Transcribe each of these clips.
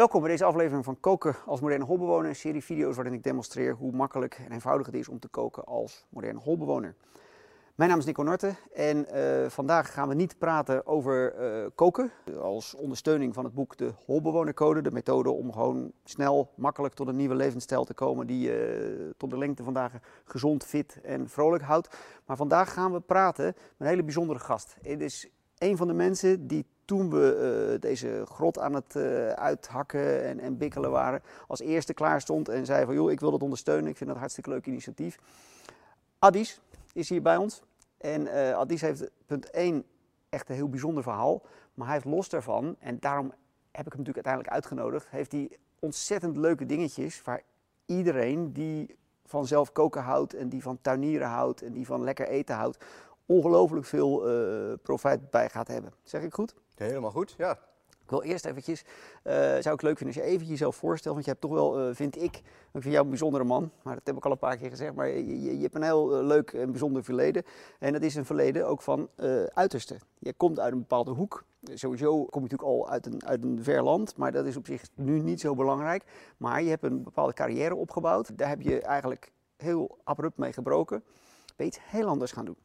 Welkom bij deze aflevering van Koken als moderne holbewoner, een serie video's waarin ik demonstreer hoe makkelijk en eenvoudig het is om te koken als moderne holbewoner. Mijn naam is Nico Norte en uh, vandaag gaan we niet praten over uh, koken als ondersteuning van het boek De Holbewonercode, de methode om gewoon snel, makkelijk tot een nieuwe levensstijl te komen die je uh, tot de lengte vandaag gezond, fit en vrolijk houdt. Maar vandaag gaan we praten met een hele bijzondere gast. Het is een van de mensen die toen we uh, deze grot aan het uh, uithakken en, en, bikkelen waren, als eerste klaar stond en zei van joh, ik wil dat ondersteunen, ik vind dat een hartstikke leuk initiatief. Addis is hier bij ons en uh, Addis heeft punt 1 echt een heel bijzonder verhaal, maar hij heeft los daarvan, en daarom heb ik hem natuurlijk uiteindelijk uitgenodigd, heeft hij ontzettend leuke dingetjes waar iedereen die van zelf koken houdt en die van tuinieren houdt en die van lekker eten houdt, ongelooflijk veel profijt bij gaat hebben. Zeg ik goed? Helemaal goed, ja. Ik wil eerst eventjes, uh, zou ik leuk vinden als je even jezelf voorstelt, want je hebt toch wel, uh, vind ik, ik vind jou een bijzondere man, maar dat heb ik al een paar keer gezegd, maar je, je, hebt een heel uh, leuk en bijzonder verleden. En dat is een verleden ook van uiterste. Je komt uit een bepaalde hoek, sowieso kom je natuurlijk al uit een, uit een ver land, maar dat is op zich nu niet zo belangrijk. Maar je hebt een bepaalde carrière opgebouwd, daar heb je eigenlijk heel abrupt mee gebroken. Ben je iets heel anders gaan doen.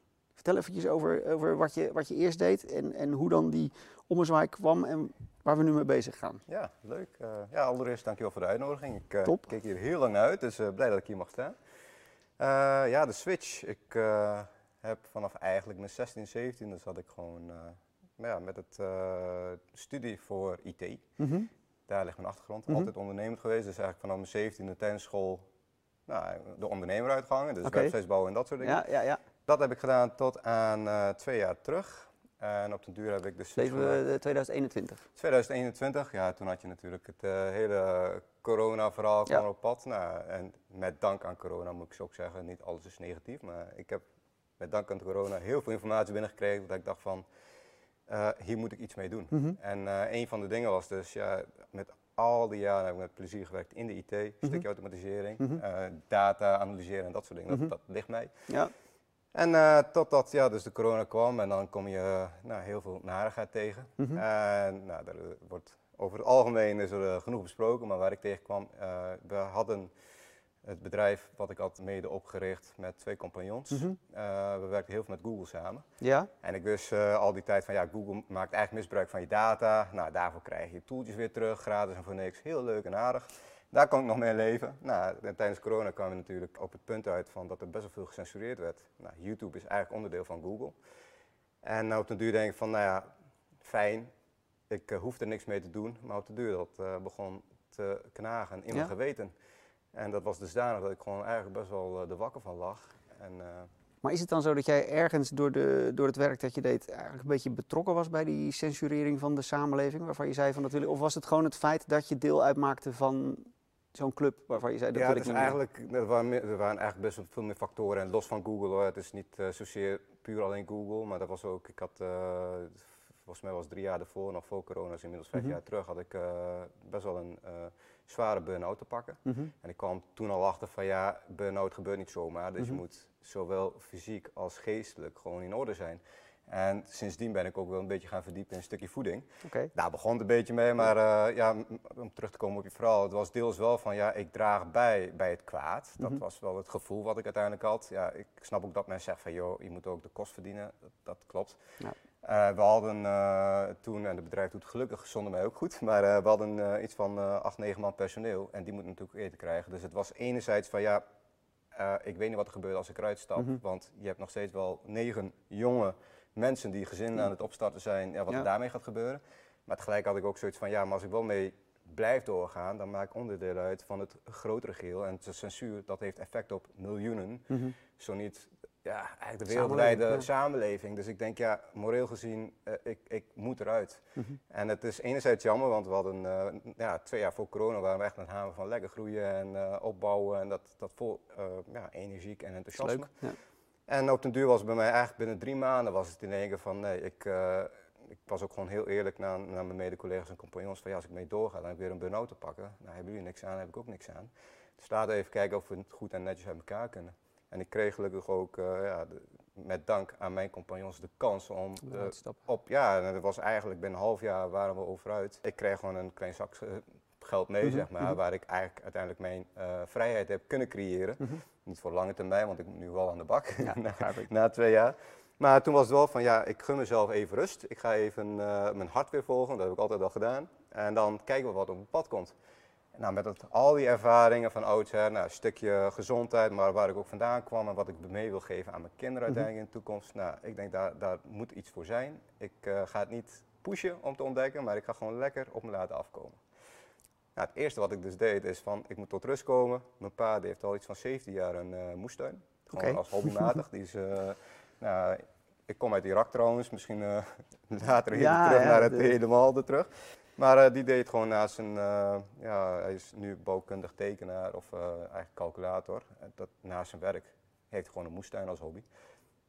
Vertel eventjes over, over wat, je, wat je eerst deed en, en hoe dan die ommezwaai kwam en waar we nu mee bezig gaan. Ja, leuk. Uh, ja, allereerst dankjewel voor de uitnodiging. Ik uh, Top. keek hier heel lang naar uit, dus uh, blij dat ik hier mag staan. ja, de switch. Ik heb vanaf eigenlijk mijn 16, 17, dus had ik gewoon ja, met het studie voor IT. Mm -hmm. Daar ligt mijn achtergrond. Mm -hmm. Altijd ondernemend geweest, dus eigenlijk vanaf mijn 17e tijdens school nou, de ondernemer uitgehangen. Dus okay. websites bouwen en dat soort dingen. Ja, ja, ja. Dat heb ik gedaan tot aan uh, twee jaar terug. En op de duur heb ik dus... Leven we 2021? 2021, ja, toen had je natuurlijk het uh, hele corona-verhaal kwam ja. op pad. Nou, en met dank aan corona moet ik ook zeggen, niet alles is negatief, maar ik heb met dank aan corona heel veel informatie binnengekregen dat ik dacht van, uh, hier moet ik iets mee doen. Mm -hmm. En uh, een van de dingen was dus, ja, met al die jaren heb ik met plezier gewerkt in de IT, mm -hmm. stukje automatisering, mm -hmm. data analyseren en dat soort dingen, dat, dat ligt mij. Ja. En uh, totdat ja, dus de corona kwam en dan kom je uh, nou, heel veel narigheid tegen. Mm -hmm. En nou, daar wordt over het algemeen is er genoeg besproken, maar waar ik tegenkwam, we hadden het bedrijf wat ik had mede opgericht met twee compagnons. Mm -hmm. we werkten heel veel met Google samen. Ja. En ik wist al die tijd van ja, Google maakt eigenlijk misbruik van je data. Nou, daarvoor krijg je tooltjes weer terug, gratis en voor niks. Heel leuk en aardig. Daar kon ik nog mee leven. Nou, tijdens corona kwamen we natuurlijk op het punt uit van dat er best wel veel gecensureerd werd. Nou, YouTube is eigenlijk onderdeel van Google. En nou, op den duur denk ik van, nou ja, fijn, ik uh, hoef er niks mee te doen. Maar op de duur dat uh, begon te knagen in mijn geweten. En dat was dusdanig dat ik gewoon eigenlijk best wel uh, de wakker van lag. En, maar is het dan zo dat jij ergens door, de, door het werk dat je deed eigenlijk een beetje betrokken was bij die censurering van de samenleving? Waarvan je zei van dat wil Of was het gewoon het feit dat je deel uitmaakte van zo'n club waarvan je zei dat ja, wil ik is eigenlijk, er waren, er waren eigenlijk best wel veel meer factoren. En los van Google hoor, het is niet uh, zozeer puur alleen Google, maar dat was ook, ik had, uh, volgens mij was drie jaar ervoor, nog voor corona, dus inmiddels vijf mm -hmm. jaar terug, had ik uh, best wel een zware burn-out te pakken. Mm -hmm. En ik kwam toen al achter van ja, burn-out gebeurt niet zomaar, dus mm -hmm. je moet zowel fysiek als geestelijk gewoon in orde zijn. En sindsdien ben ik ook wel een beetje gaan verdiepen in een stukje voeding. Okay. Daar begon het een beetje mee, maar uh, ja, om terug te komen op je verhaal. Het was deels wel van, ja, ik draag bij bij het kwaad. Dat mm -hmm. was wel het gevoel wat ik uiteindelijk had. Ja, ik snap ook dat men zegt van, joh, je moet ook de kost verdienen. Dat, dat klopt. Ja. Uh, we hadden uh, toen, en het bedrijf doet gelukkig zonder mij ook goed, maar we hadden iets van acht, negen man personeel. En die moeten natuurlijk eten krijgen. Dus het was enerzijds van, ja, ik weet niet wat er gebeurt als ik eruit stap. Mm -hmm. Want je hebt nog steeds wel negen jonge mensen die gezinnen aan het opstarten zijn, ja, wat er daarmee gaat gebeuren. Maar tegelijk had ik ook zoiets van, ja, maar als ik wel mee blijf doorgaan, dan maak ik onderdeel uit van het grotere geheel. En de censuur, dat heeft effect op miljoenen, mm -hmm. zo niet ja, eigenlijk de wereldwijde samenleving, ja. samenleving. Dus ik denk, ja, moreel gezien, uh, ik, ik moet eruit. Mm -hmm. En het is enerzijds jammer, want we hadden uh, ja, twee jaar voor corona waren we echt aan het haven van lekker groeien en uh, opbouwen. En dat, dat vol ja, energiek en enthousiasme. Ja. En op den duur was het bij mij eigenlijk binnen drie maanden was het in één keer van nee, ik, uh, ik was ook gewoon heel eerlijk naar, naar mijn mede-collega's en compagnons van ja, als ik mee doorga, dan heb ik weer een burn-out te pakken. Nou, hebben jullie niks aan, heb ik ook niks aan. Dus laten we even kijken of we het goed en netjes uit elkaar kunnen. En ik kreeg gelukkig ook, uh, ja, de, met dank aan mijn compagnons, de kans om uh, op, ja, en dat was eigenlijk binnen een half jaar waren we overuit. Ik kreeg gewoon een klein zak, geld mee, Mhm, zeg maar. mhm. Waar ik eigenlijk uiteindelijk mijn eh, vrijheid heb kunnen creëren. Mhm. Niet voor lange termijn, want ik moet nu wel aan de bak. Ja, na, na twee jaar. Maar toen was het wel van, ja, ik gun mezelf even rust. Ik ga even eh, mijn hart weer volgen, dat heb ik altijd al gedaan. En dan kijken we wat op het pad komt. Nou, met het, al die ervaringen van oudsher, nou, een stukje gezondheid, maar waar ik ook vandaan kwam en wat ik mee wil geven aan mijn kinderen Mhm. uiteindelijk in de toekomst. Nou, ik denk daar, daar moet iets voor zijn. Ik eh, ga het niet pushen om te ontdekken, maar ik ga gewoon lekker op me laten afkomen. Nou, het eerste wat ik dus deed is van, ik moet tot rust komen. Mijn pa die heeft al iets van 17 jaar een eh, moestuin. Gewoon als hobbymatig. die is, eh, nou, ik kom uit Irak trouwens, misschien eh, later Ja, terug ja, naar het de- helemaal er terug. Maar die deed gewoon naast zijn, ja, hij is nu bouwkundig tekenaar of eigenlijk calculator. Dat, naast zijn werk heeft hij gewoon een moestuin als hobby.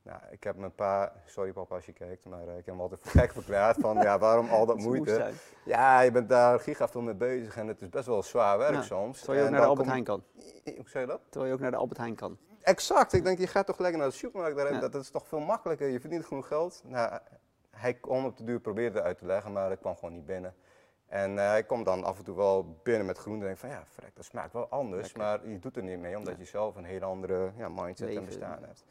Nou, ik heb mijn pa, sorry papa als je kijkt, maar eh, ik heb hem altijd gek verklaard van ja, waarom al dat moeite. Ja, je bent daar gigafveel mee bezig en het is best wel zwaar werk Ja, soms. Terwijl je ook naar de Albert kom- Heijn kan. Hoe zei je dat? Terwijl je ook naar de Albert Heijn kan. Exact, ik denk je gaat toch lekker naar de supermarkt, daar, Ja. dat, dat is toch veel makkelijker, je verdient genoeg geld. Nou, hij kon op de duur proberen uit te leggen, maar ik kwam gewoon niet binnen. En eh, hij komt dan af en toe wel binnen met groente en denk van ja, frek, dat smaakt wel anders, Lekker. maar je doet er niet mee omdat Ja. je zelf een heel andere ja, mindset Leven, en bestaan hebt.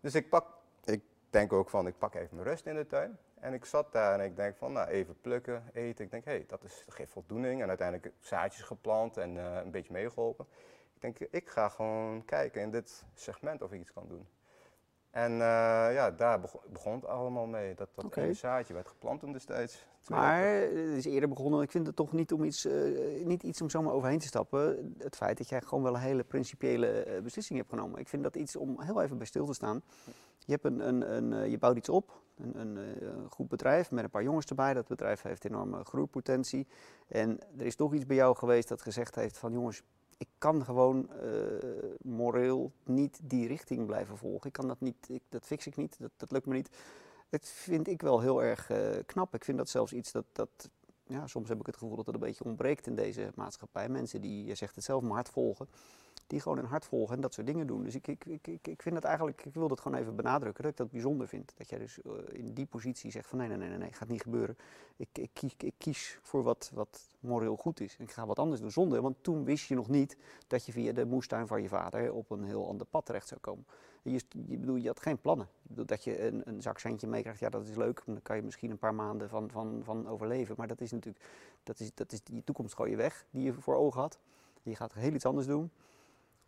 Dus ik pak, ik denk ook van ik pak even mijn rust in de tuin. En ik zat daar en ik denk van nou even plukken, eten. Ik denk hé, hey, dat, is, dat geeft voldoening. En uiteindelijk zaadjes geplant en eh, een beetje meegeholpen. Ik denk ik ga gewoon kijken in dit segment of ik iets kan doen. En eh, ja, daar bego- begon het allemaal mee. Dat, dat ene zaadje werd geplant toen destijds. Maar eh, het is eerder begonnen. Ik vind het toch niet, om iets, eh, niet iets om zomaar overheen te stappen. Het feit dat jij gewoon wel een hele principiële eh, beslissing hebt genomen. Ik vind dat iets om heel even bij stil te staan. Je, hebt een, een, een, je bouwt iets op, een, een goed bedrijf met een paar jongens erbij. Dat bedrijf heeft enorme groeipotentie. En er is toch iets bij jou geweest dat gezegd heeft van jongens, ik kan gewoon moreel niet die richting blijven volgen. Ik kan dat niet, ik, dat fix ik niet, dat, dat lukt me niet. Dat vind ik wel heel erg eh, knap. Ik vind dat zelfs iets dat, dat, ja, soms heb ik het gevoel dat het een beetje ontbreekt in deze maatschappij. Mensen die, je zegt het zelf, mijn hart volgen, die gewoon hun hart volgen en dat soort dingen doen. Dus ik, ik, ik, ik, vind dat eigenlijk, ik wil dat gewoon even benadrukken, dat ik dat bijzonder vind. Dat jij dus eh, in die positie zegt van nee, nee, nee, nee, nee, gaat niet gebeuren. Ik, ik, kies, ik kies voor wat, wat moreel goed is. Ik ga wat anders doen zonder, want toen wist je nog niet dat je via de moestuin van je vader op een heel ander pad terecht zou komen. Je, bedoel, je had geen plannen. Bedoel, dat je een, een zak centje meekrijgt, ja, dat is leuk. Dan kan je misschien een paar maanden van, van, van overleven. Maar dat is natuurlijk, dat is, dat is die toekomst gooi je weg, die je voor ogen had. Je gaat heel iets anders doen.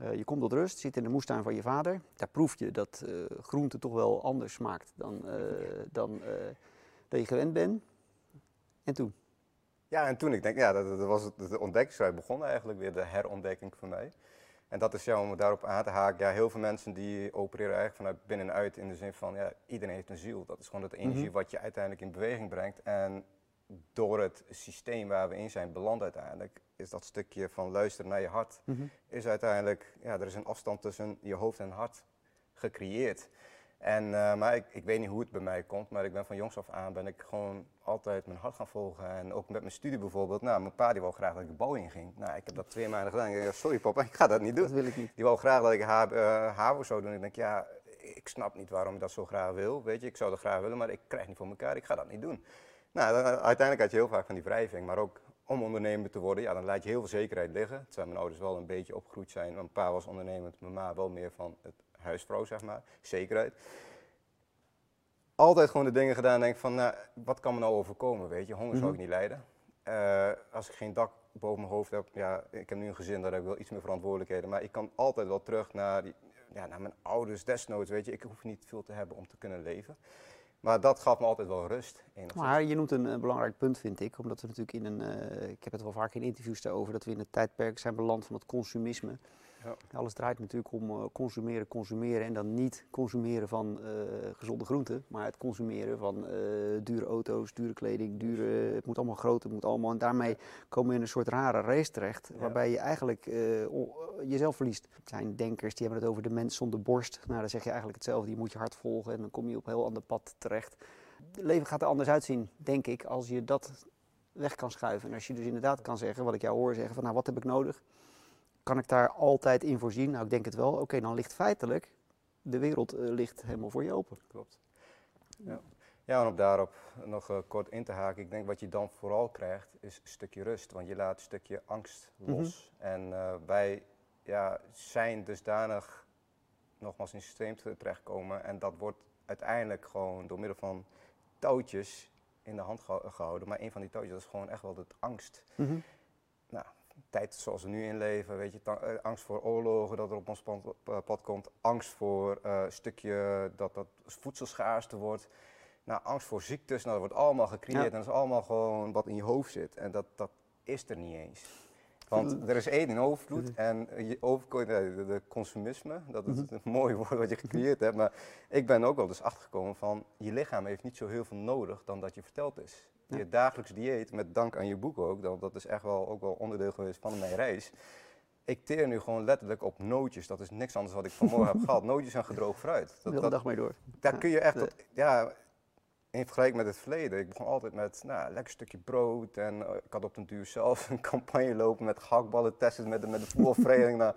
Eh, je komt tot rust, zit in de moestuin van je vader. Daar proef je dat eh, groente toch wel anders smaakt dan, eh, dan dat je gewend bent. En toen? Ja, en toen ik denk, ja, dat, dat was het, de ontdekkingsreis begon eigenlijk weer, de herontdekking voor mij. En dat is ja, om daarop aan te haken, ja, heel veel mensen die opereren eigenlijk vanuit binnenuit in de zin van, ja, iedereen heeft een ziel. Dat is gewoon het energie Mhm. wat je uiteindelijk in beweging brengt. En door het systeem waar we in zijn beland uiteindelijk, is dat stukje van luisteren naar je hart, is uiteindelijk, ja, er is een afstand tussen je hoofd en hart gecreëerd. En, eh, maar ik, ik weet niet hoe het bij mij komt, maar ik ben van jongs af aan ben ik gewoon altijd mijn hart gaan volgen. En ook met mijn studie bijvoorbeeld. Nou, mijn pa die wou graag dat ik de bouw in ging. Nou, ik heb dat twee maanden gedaan. Ik dacht, sorry papa, ik ga dat niet doen. Dat wil ik niet. Die wou graag dat ik H- eh, HAVO zou doen. Ik denk, ja, ik snap niet waarom ik dat zo graag wil. Weet je, ik zou dat graag willen, maar ik krijg niet voor elkaar. Ik ga dat niet doen. Nou, dan, uiteindelijk had je heel vaak van die wrijving, maar ook om ondernemer te worden, ja, dan laat je heel veel zekerheid liggen. Terwijl mijn ouders wel een beetje opgegroeid zijn. Mijn pa was ondernemend, mijn ma wel meer van het huisvrouw, zeg maar. Zekerheid. Altijd gewoon de dingen gedaan, denk van, nou, wat kan me nou overkomen, weet je. Honger zou Mhm. ik niet lijden. Eh, als ik geen dak boven mijn hoofd heb, ja, ik heb nu een gezin, daar heb ik wel iets meer verantwoordelijkheden. Maar ik kan altijd wel terug naar, die, ja, naar mijn ouders, desnoods, weet je. Ik hoef niet veel te hebben om te kunnen leven. Maar dat gaf me altijd wel rust. enigszins. Maar je noemt een eh, belangrijk punt, vind ik. Omdat we natuurlijk in een. eh, ik heb het wel vaak in interviews daarover. dat we in het tijdperk zijn beland van het consumisme. Ja. Alles draait natuurlijk om eh, consumeren, consumeren. En dan niet consumeren van eh, gezonde groenten. maar het consumeren van eh, dure auto's, dure kleding. Dure, het moet allemaal groot, het moet allemaal. En daarmee komen we in een soort rare race terecht. Ja. waarbij je eigenlijk jezelf verliest. Er zijn denkers die hebben het over de mens zonder borst. Nou, dan zeg je eigenlijk hetzelfde. Je moet je hart volgen en dan kom je op een heel ander pad terecht. Het leven gaat er anders uitzien, denk ik, als je dat weg kan schuiven. En als je dus inderdaad kan zeggen, wat ik jou hoor zeggen, van nou wat heb ik nodig? Kan ik daar altijd in voorzien? Nou, ik denk het wel. Oké, dan ligt feitelijk de wereld eh, ligt helemaal voor je open. Klopt. Ja. Ja, en om daarop nog uh, kort in te haken, ik denk wat je dan vooral krijgt is een stukje rust, want je laat een stukje angst los. En uh, wij ja, zijn dusdanig nogmaals in het systeem terechtkomen en dat wordt uiteindelijk gewoon door middel van touwtjes in de hand gehouden. Maar een van die touwtjes is gewoon echt wel de angst. Mm Nou, tijd zoals we nu in leven, weet je, eh, angst voor oorlogen dat er op ons pad, komt, angst voor uh, een stukje dat dat voedselschaarste wordt. Nou, angst voor ziektes, nou, dat wordt allemaal gecreëerd en dat is allemaal gewoon wat in je hoofd zit. En dat, dat is er niet eens. Want er is één in overvloed en je over, de, de consumisme, dat is mhm. een mooi woord wat je gecreëerd hebt. Maar ik ben ook wel dus achtergekomen van je lichaam heeft niet zo heel veel nodig dan dat je verteld is. Je dagelijks dieet, met dank aan je boek ook, dat, dat is echt wel, ook wel onderdeel geweest van mijn reis. Ik teer nu gewoon letterlijk op nootjes. Dat is niks anders wat ik vanmorgen heb gehad. Nootjes en gedroogd fruit. Dat, de dag mee door. Daar kun je echt, tot, ja, in vergelijking met het verleden. Ik begon altijd met nou, een lekker stukje brood. En eh, ik had op den duur zelf een campagne lopen met gehaktballen testen met, de, met de voetbalvereniging.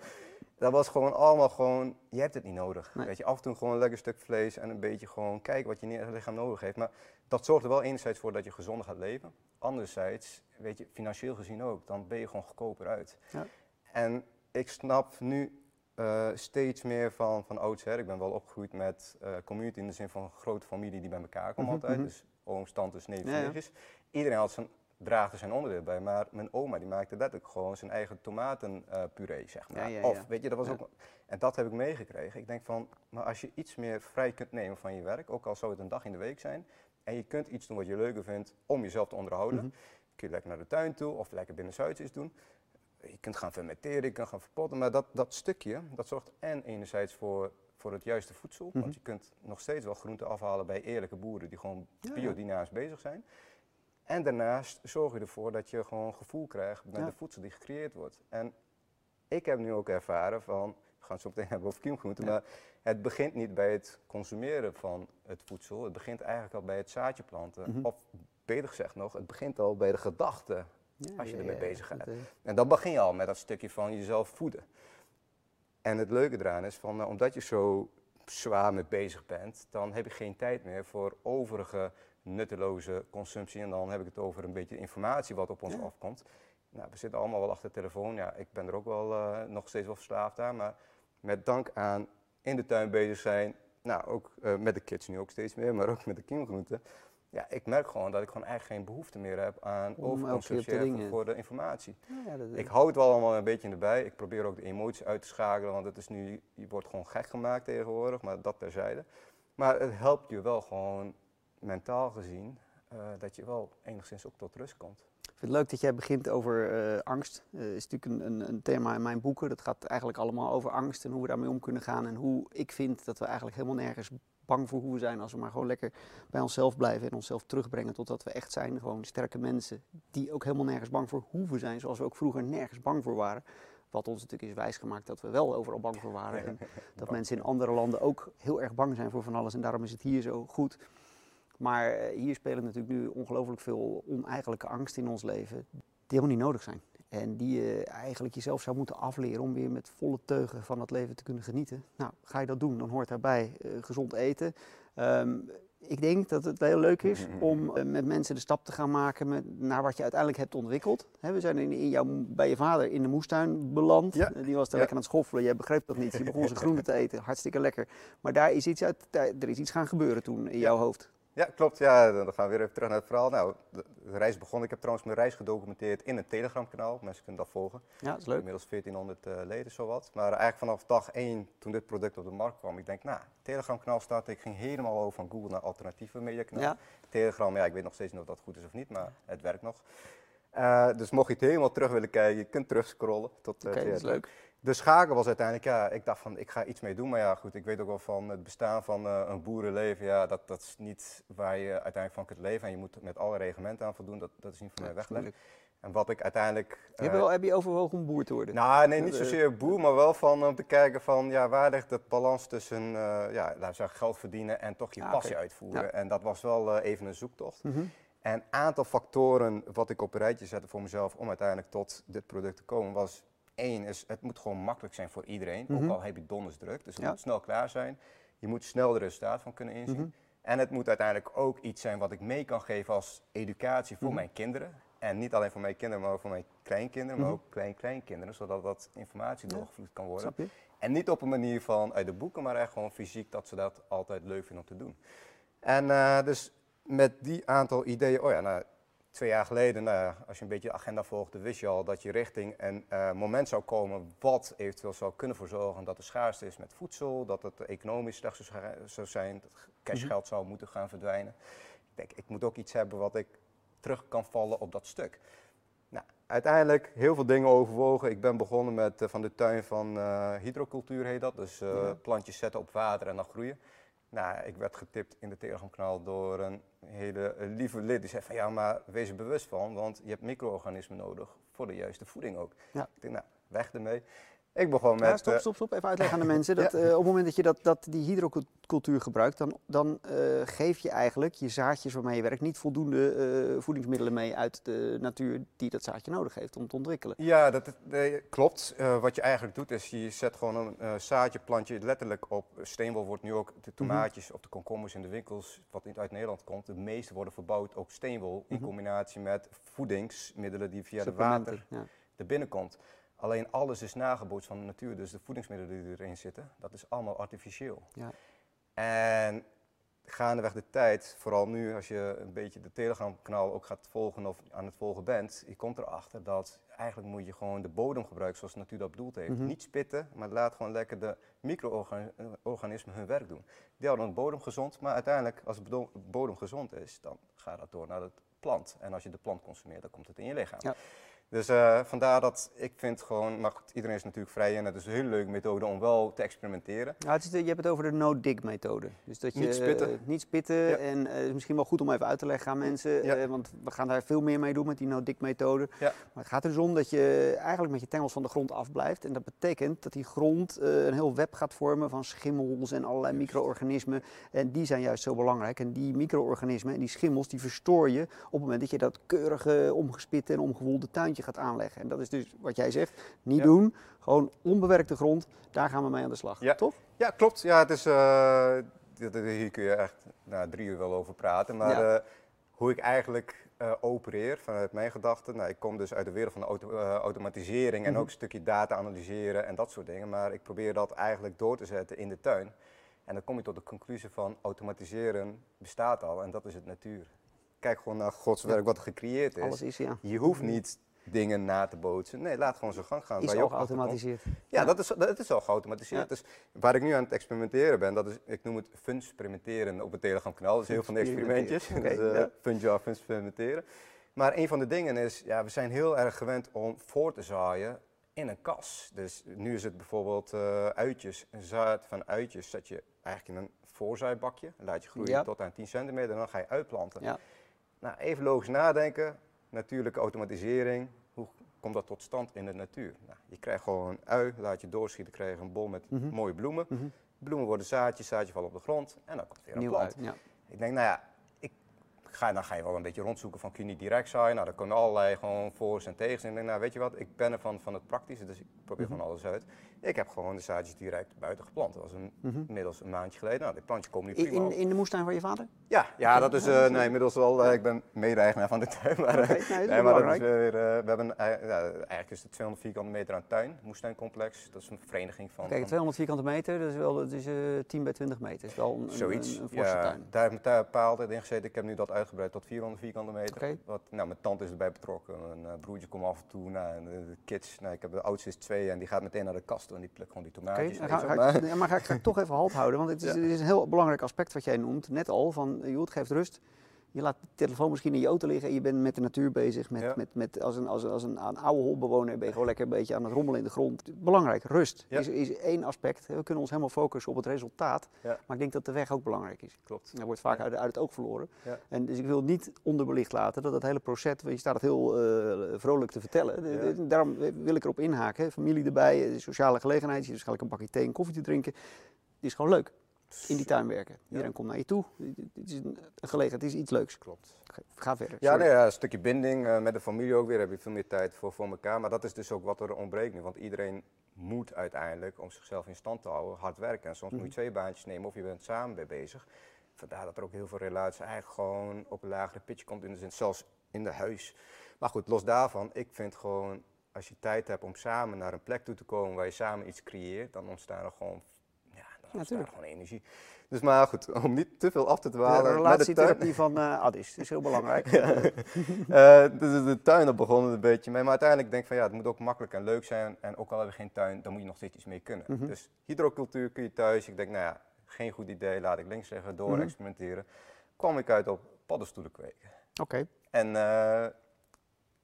dat was gewoon allemaal gewoon, je hebt het niet nodig. Weet je, af en toe gewoon een lekker stuk vlees en een beetje gewoon kijken wat je lichaam nodig heeft. Maar dat zorgt er wel enerzijds voor dat je gezonder gaat leven. Anderzijds, weet je, financieel gezien ook, dan ben je gewoon goedkoper uit. Ja. En ik snap nu uh, steeds meer van, van oudsher. Ik ben wel opgegroeid met uh, community in de zin van een grote familie die bij elkaar komt mhm, altijd. Mm -hmm. Dus ooms, tantes, neefjes, ja, Iedereen had zijn, draagt er zijn onderdeel bij. Maar mijn oma die maakte letterlijk gewoon zijn eigen tomatenpuree, zeg maar. Ja, of, weet je, dat was ook... En dat heb ik meegekregen. Ik denk van, maar als je iets meer vrij kunt nemen van je werk, ook al zou het een dag in de week zijn, en je kunt iets doen wat je leuker vindt om jezelf te onderhouden, mm kun je lekker naar de tuin toe of lekker binnen Zuids iets doen je kunt gaan fermenteren, je kunt gaan verpotten, maar dat, dat stukje, dat zorgt en enerzijds voor, voor het juiste voedsel, want mhm. je kunt nog steeds wel groenten afhalen bij eerlijke boeren die gewoon biodynamisch bezig zijn. En daarnaast zorg je ervoor dat je gewoon gevoel krijgt met de voedsel die gecreëerd wordt. En ik heb nu ook ervaren van, we gaan het zo meteen hebben over kiemgroenten, maar het begint niet bij het consumeren van het voedsel, het begint eigenlijk al bij het zaadje planten. Mhm. Of beter gezegd nog, het begint al bij de gedachte als je ermee bezig gaat. En dan begin je al met dat stukje van jezelf voeden. En het leuke eraan is, van, uh, omdat je zo zwaar mee bezig bent, dan heb je geen tijd meer voor overige nutteloze consumptie. En dan heb ik het over een beetje informatie wat op ons afkomt. Nou, we zitten allemaal wel achter de telefoon. Ja, ik ben er ook wel uh, nog steeds wel verslaafd aan. Maar met dank aan in de tuin bezig zijn, nou ook uh, met de kids nu ook steeds meer, maar ook met de kiemgroenten ja, ik merk gewoon dat ik gewoon eigenlijk geen behoefte meer heb aan overconsumptie voor de informatie. Ja, dat ik hou het wel allemaal een beetje in de bij. Ik probeer ook de emoties uit te schakelen, want het is nu, je wordt gewoon gek gemaakt tegenwoordig, maar dat terzijde. Maar het helpt je wel gewoon mentaal gezien, uh, dat je wel enigszins ook tot rust komt. Ik vind het leuk dat jij begint over uh, angst. Dat uh, is natuurlijk een, een, een, thema in mijn boeken. Dat gaat eigenlijk allemaal over angst en hoe we daarmee om kunnen gaan. En hoe ik vind dat we eigenlijk helemaal nergens bang voor hoe we zijn als we maar gewoon lekker bij onszelf blijven en onszelf terugbrengen totdat we echt zijn. Gewoon sterke mensen die ook helemaal nergens bang voor hoeven zijn, zoals we ook vroeger nergens bang voor waren. Wat ons natuurlijk is wijsgemaakt dat we wel overal bang voor waren. En dat mensen in andere landen ook heel erg bang zijn voor van alles. En daarom is het hier zo goed. Maar eh, hier spelen natuurlijk nu ongelooflijk veel oneigenlijke angst in ons leven. Die helemaal niet nodig zijn. En die je eigenlijk jezelf zou moeten afleren om weer met volle teugen van het leven te kunnen genieten. Nou, ga je dat doen, dan hoort daarbij uh, gezond eten. Um, ik denk dat het heel leuk is om uh, met mensen de stap te gaan maken met, naar wat je uiteindelijk hebt ontwikkeld. we zijn in, in jouw, bij je vader in de moestuin beland. Ja. Die was ja. lekker aan het schoffelen. Jij begreep dat niet. Je begon zijn groenten te eten. Hartstikke lekker. Maar daar is iets, uit, er is iets gaan gebeuren toen in jouw hoofd. Ja, klopt. Ja, dan gaan we weer even terug naar het verhaal. Nou, de, reis begon. Ik heb trouwens mijn reis gedocumenteerd in een Telegram-kanaal. Mensen kunnen dat volgen. Ja, dat is leuk. Inmiddels 1400 uh, leden, zowat. Maar eigenlijk vanaf dag 1, toen dit product op de markt kwam, ik denk, nou, Telegram-kanaal staat. Ik ging helemaal over van Google naar alternatieve mediakanaal. Ja. Telegram, ja, ik weet nog steeds niet of dat goed is of niet, maar het werkt nog. Uh, dus mocht je het helemaal terug willen kijken, je kunt terugscrollen. Tot, uh, Oké, dat is leuk de schakel was uiteindelijk, ja, ik dacht van ik ga iets mee doen. Maar ja, goed, ik weet ook wel van het bestaan van uh, een boerenleven, ja, dat, dat is niet waar je uiteindelijk van kunt leven. En je moet met alle reglementen aan voldoen, dat, dat is niet voor mij weggelegd. En wat ik uiteindelijk... Uh, heb, je, heb je overwogen om boer te worden? Nou, nee, niet zozeer boer, maar wel van om te kijken van, ja, waar ligt de balans tussen, uh, ja, laten we zeggen, geld verdienen en toch je passie uitvoeren. En dat was wel even een zoektocht. Mm -hmm. En een aantal factoren wat ik op een rijtje zette voor mezelf om uiteindelijk tot dit product te komen, was Eén is, het moet gewoon makkelijk zijn voor iedereen, ook mhm. al heb je dondersdruk. Dus het moet snel klaar zijn. Je moet snel de resultaat van kunnen inzien. Mhm. En het moet uiteindelijk ook iets zijn wat ik mee kan geven als educatie voor Mhm. mijn kinderen. En niet alleen voor mijn kinderen, maar ook voor mijn kleinkinderen, maar ook klein-kleinkinderen, zodat dat informatie Ja. doorgevloed kan worden. Snap je? En niet op een manier van uit de boeken, maar echt gewoon fysiek dat ze dat altijd leuk vinden om te doen. En eh, dus met die aantal ideeën, oh ja, nou, twee jaar geleden, nou ja, als je een beetje de agenda volgde, wist je al dat je richting een eh, moment zou komen wat eventueel zou kunnen voor zorgen dat er schaarste is met voedsel, dat het economisch slecht zou zijn, dat cashgeld zou moeten gaan verdwijnen. Ik denk, ik moet ook iets hebben wat ik terug kan vallen op dat stuk. Nou, uiteindelijk heel veel dingen overwogen. Ik ben begonnen met eh, van de tuin van eh, hydrocultuur heet dat. Dus plantjes zetten op water en dan groeien. Nou, ik werd getipt in de Telegramkanaal door een hele lieve lid. Die zei van ja, maar wees er bewust van, want je hebt micro-organismen nodig voor de juiste voeding ook. Ja. Ik denk, nou, weg ermee. Ik begon met... Ja, stop, eh, stop, stop. Even uitleggen aan de mensen. Dat, eh, op het moment dat je dat, dat die hydrocultuur gebruikt, dan, dan eh, geef je eigenlijk je zaadjes waarmee je werkt niet voldoende voedingsmiddelen mee uit de natuur die dat zaadje nodig heeft om te ontwikkelen. Ja, dat nee, klopt. Wat je eigenlijk doet is je zet gewoon een zaadje, plantje letterlijk op. Steenwol wordt nu ook Mhm. de tomaatjes of de komkommers in de winkels, wat niet uit Nederland komt. De meeste worden verbouwd ook steenwol in Mhm. combinatie met voedingsmiddelen die via de water Ja. er binnenkomt. Alleen alles is nagebootst van de natuur, dus de voedingsmiddelen die erin zitten, dat is allemaal artificieel. Ja. En gaandeweg de tijd, vooral nu als je een beetje de Telegram-kanaal ook gaat volgen of aan het volgen bent, je komt erachter dat eigenlijk moet je gewoon de bodem gebruiken zoals de natuur dat bedoeld heeft. Mhm. Niet spitten, maar laat gewoon lekker de micro-organismen hun werk doen. Die houden de bodem gezond, maar uiteindelijk als de bodem gezond is, dan gaat dat door naar de plant. En als je de plant consumeert, dan komt het in je lichaam. Ja. Dus eh, vandaar dat ik vind gewoon, maar goed, iedereen is natuurlijk vrij en het is een hele leuke methode om wel te experimenteren. Ja, het is de- je hebt het over de no-dig-methode. Dus dat je Niet spitten. eh, niet spitten. Ja. En eh, het is misschien wel goed om even uit te leggen aan mensen. Ja. eh, want we gaan daar veel meer mee doen met die no-dig-methode. Ja. Maar het gaat er dus om dat je eigenlijk met je tengels van de grond afblijft. En dat betekent dat die grond eh, een heel web gaat vormen van schimmels en allerlei micro-organismen. En die zijn juist zo belangrijk. En die micro-organismen en die schimmels die verstoor je op het moment dat je dat keurige, omgespitte en omgewoelde tuintje gaat aanleggen. En dat is dus wat jij zegt, niet Ja. doen. Gewoon onbewerkte grond, daar gaan we mee aan de slag. Ja. Toch? Ja, klopt. Ja, het is, eh, hier kun je echt nou, drie uur wel over praten. Maar Ja. eh, hoe ik eigenlijk eh, opereer vanuit mijn gedachten. Nou, ik kom dus uit de wereld van de auto- automatisering en Mhm. ook een stukje data analyseren en dat soort dingen. Maar ik probeer dat eigenlijk door te zetten in de tuin. En dan kom je tot de conclusie van automatiseren bestaat al en dat is het natuur. Kijk gewoon naar Gods werk wat gecreëerd is. Alles is, ja. Je hoeft niet dingen na te bootsen. Nee, laat gewoon zijn gang gaan. Is waar je al geautomatiseerd. Ja, Ja. Dat, is, dat is al geautomatiseerd. Ja. Dus waar ik nu aan het experimenteren ben, dat is, ik noem het funsperimenteren op het Telegram kanaal. Dus heel veel experimentjes. Funsperimenteren, dus, fun job, funsperimenteren. Maar een van de dingen is, ja, we zijn heel erg gewend om voor te zaaien in een kas. Dus nu is het bijvoorbeeld eh, uitjes, een zaad van uitjes zet je eigenlijk in een voorzaaibakje. Laat je groeien Ja. tot aan 10 centimeter en dan ga je uitplanten. Ja. Nou, even logisch nadenken. Natuurlijke automatisering. Hoe komt dat tot stand in de natuur? Nou, je krijgt gewoon een ui, laat je doorschieten, krijg je een bol met Mhm. mooie bloemen. Mhm. Bloemen worden zaadjes, zaadje vallen op de grond en dan komt weer een Nieuw plant. uit. Ja. Ik denk, nou ja, ga, dan ga je wel een beetje rondzoeken van kun je niet direct zaaien. Nou, daar kunnen allerlei gewoon voor's en tegens. En ik denk, nou weet je wat, ik ben er van, van het praktische, dus ik probeer Mhm. gewoon alles uit. Ik heb gewoon de zaadjes direct buiten geplant. Dat was een, Mhm. inmiddels een maandje geleden. Nou, die plantjes komen nu In, prima in, in de moestuin van je vader? Ja, ja, dat is Ja, dat eh is- nee, inmiddels wel. eh, ik ben mede-eigenaar van de tuin. Maar, eh, nee, dat is nee, maar dat is weer. eh, we hebben eh, ja, eigenlijk is het 200 vierkante meter aan tuin, moestuincomplex. Dat is een vereniging van. Kijk, van 200 vierkante meter, dat is wel dat is, eh 10 bij 20 meter. Dat is wel een, een, zoiets. een, een forse ja, tuin. daar heeft mijn paal altijd in gezeten. Ik heb nu dat uitgebreid tot 400 vierkante meter. Wat, nou, mijn tante is erbij betrokken. Mijn eh, broertje komt af en toe. Nou, de, kids. Nou, ik heb de oudste is twee en die gaat meteen naar de kast en die plukt gewoon die tomaatjes. ga, ga ik, ja, maar ga ik, ga ik toch even halt houden, want het is, Ja. het is een heel belangrijk aspect wat jij noemt, net al, van joh, het geeft rust. Je laat de telefoon misschien in je auto liggen en je bent met de natuur bezig. Met, Ja. met, met, als, een, als, een, als een, een oude holbewoner ben je gewoon lekker een beetje aan het rommelen in de grond. Belangrijk, rust Ja. is, is één aspect. We kunnen ons helemaal focussen op het resultaat, Ja. maar ik denk dat de weg ook belangrijk is. Klopt. Dat wordt vaak uit, uit het oog verloren. En dus ik wil niet onderbelicht laten dat dat hele proces, je staat het heel eh, vrolijk te vertellen. De- Ja. de- Daarom wil ik erop inhaken. Familie erbij, eh, sociale gelegenheid, je waarschijnlijk een bakje thee en koffie te drinken. Het is gewoon leuk, in die tuin werken. Iedereen komt naar je toe. Het is een, gelegenheid, het is iets leuks. Klopt. Ga- verder. Ja, nee, ja, een stukje binding eh, met de familie ook weer. Heb je veel meer tijd voor, voor elkaar. Maar dat is dus ook wat er ontbreekt nu. Want iedereen moet uiteindelijk, om zichzelf in stand te houden, hard werken. En soms moet Mhm. je twee baantjes nemen of je bent samen mee bezig. Vandaar dat er ook heel veel relaties eigenlijk gewoon op een lagere pitch komt in de zin, zelfs in de huis. Maar goed, los daarvan, ik vind gewoon, als je tijd hebt om samen naar een plek toe te komen waar je samen iets creëert, dan ontstaan er gewoon, ontstaat er gewoon energie. Dus maar goed, om niet te veel af te dwalen. De relatietherapie van uh, Addis, dat is heel belangrijk. ja. uh, dus de tuin begon het een beetje mee. Maar uiteindelijk denk ik van ja, het moet ook makkelijk en leuk zijn. En ook al hebben we geen tuin, dan moet je nog steeds iets mee kunnen. Mm -hmm. Dus hydrocultuur kun je thuis. Ik denk nou ja, geen goed idee, laat ik links zeggen, door mm -hmm. experimenteren. Kwam ik uit op paddenstoelen kweken. Oké. Okay. En uh,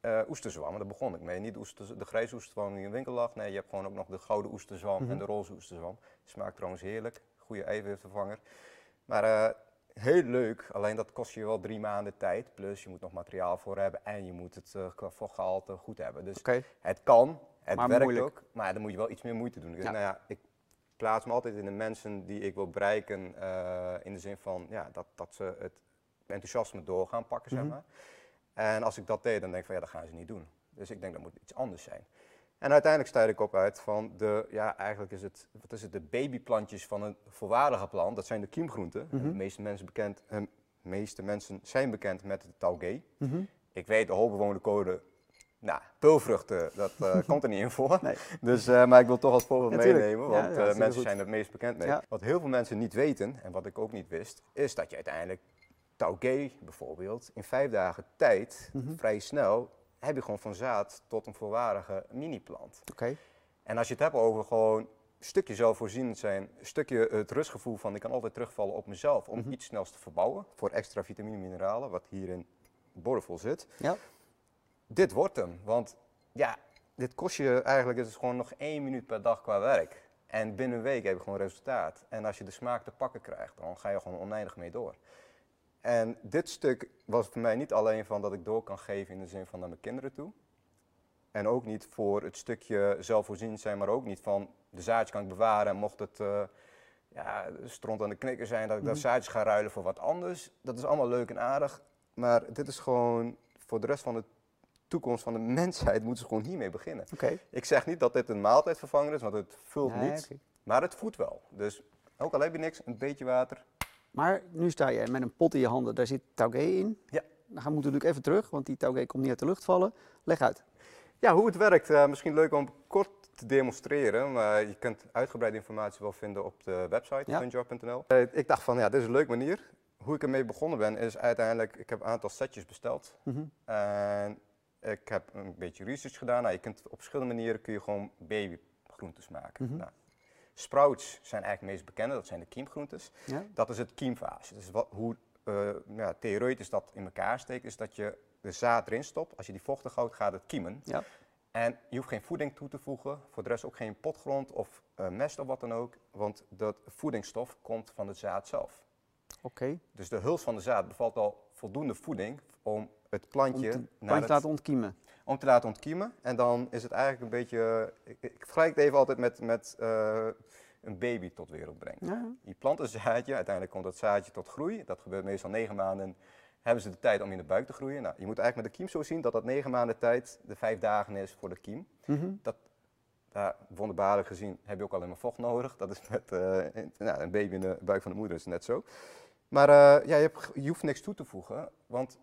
uh, oesterzwammen, daar begon ik mee. Niet de, oester, de grijze oesterzwam die in de winkel lag. Nee, je hebt gewoon ook nog de gouden oesterzwam mm -hmm. en de roze oesterzwam. Smaakt trouwens heerlijk goede eiwitvervanger. Maar uh, heel leuk, alleen dat kost je wel drie maanden tijd. Plus je moet nog materiaal voor hebben en je moet het uh, qua vochtgehalte goed hebben. Dus okay. het kan, het maar werkt moeilijk. ook, maar dan moet je wel iets meer moeite doen. Dus, Ja. nou ja, ik plaats me altijd in de mensen die ik wil bereiken. eh, in de zin van ja, dat, dat ze het enthousiasme door gaan pakken, Mhm. zeg maar. En als ik dat deed, dan denk ik van ja, dat gaan ze niet doen. Dus ik denk dat moet iets anders zijn. En uiteindelijk sta ik op uit van de, ja, eigenlijk is het, wat is het, de babyplantjes van een volwaardige plant. Dat zijn de kiemgroenten. Mhm. De meeste mensen, bekend, eh, meeste mensen zijn bekend met de taugé. Mhm. Ik weet, de holbewonercode, nou, peulvruchten, dat eh, komt er niet in voor. Nee. Dus, eh, maar ik wil toch als voorbeeld meenemen, want ja, eh, mensen zijn er het meest bekend mee. Wat heel veel mensen niet weten, en wat ik ook niet wist, is dat je uiteindelijk taugé bijvoorbeeld in vijf dagen tijd, Mhm. vrij snel, heb je gewoon van zaad tot een volwaardige mini-plant. Oké. En als je het hebt over gewoon een stukje zelfvoorzienend zijn, een stukje het rustgevoel van ik kan altijd terugvallen op mezelf om Mhm. iets snels te verbouwen voor extra vitamine en mineralen, wat hier in boordevol zit. Ja. Dit wordt hem, want ja, dit kost je eigenlijk, is gewoon nog één minuut per dag qua werk. En binnen een week heb je gewoon resultaat. En als je de smaak te pakken krijgt, dan ga je gewoon oneindig mee door. En dit stuk was voor mij niet alleen van dat ik door kan geven in de zin van naar mijn kinderen toe. En ook niet voor het stukje zelfvoorzienend zijn, maar ook niet van de zaadjes kan ik bewaren. En mocht het eh, ja, stront aan de knikker zijn, dat ik dat Mhm. zaadjes ga ruilen voor wat anders. Dat is allemaal leuk en aardig. Maar dit is gewoon voor de rest van de toekomst van de mensheid moeten ze gewoon hiermee beginnen. Oké. Ik zeg niet dat dit een maaltijdvervanger is, want het vult Nee, niet. Maar het voedt wel. Dus ook al heb je niks, een beetje water. Maar nu sta je met een pot in je handen, daar zit taugé in. Ja. Dan gaan we natuurlijk even terug, want die taugé komt niet uit de lucht vallen. Leg uit. Ja, hoe het werkt, eh, misschien leuk om kort te demonstreren, maar je kunt uitgebreide informatie wel vinden op de website Ja. Eh, ik dacht van, ja, dit is een leuke manier. Hoe ik ermee begonnen ben, is uiteindelijk, ik heb een aantal setjes besteld. Mhm. En ik heb een beetje research gedaan. Nou, je kunt op verschillende manieren kun je gewoon babygroentes maken. Mhm. Nou, sprouts zijn eigenlijk het meest bekende, dat zijn de kiemgroentes. Ja. Dat is het kiemfase. Dus wat, hoe eh, ja, theoretisch dat in elkaar steekt, is dat je de zaad erin stopt. Als je die vochtig houdt, gaat het kiemen. Ja. En je hoeft geen voeding toe te voegen, voor de rest ook geen potgrond of eh, mest of wat dan ook, want dat voedingsstof komt van het zaad zelf. Oké. Dus de huls van de zaad bevat al voldoende voeding om het Om plantje, te naar plantje het- te laten ontkiemen. Om te laten ontkiemen. En dan is het eigenlijk een beetje, ik, ik vergelijk het even altijd met, met eh, een baby tot wereld brengen. Ja. Je plant een zaadje, uiteindelijk komt dat zaadje tot groei. Dat gebeurt meestal negen maanden. Hebben ze de tijd om in de buik te groeien. Nou, je moet eigenlijk met de kiem zo zien dat dat negen maanden tijd de vijf dagen is voor de kiem. Mhm. Daar, wonderbaarlijk gezien, heb je ook alleen maar vocht nodig. Dat is met eh, een- nou, een baby in de buik van de moeder is net zo. Maar eh, ja, je, hebt, je hoeft niks toe te voegen, want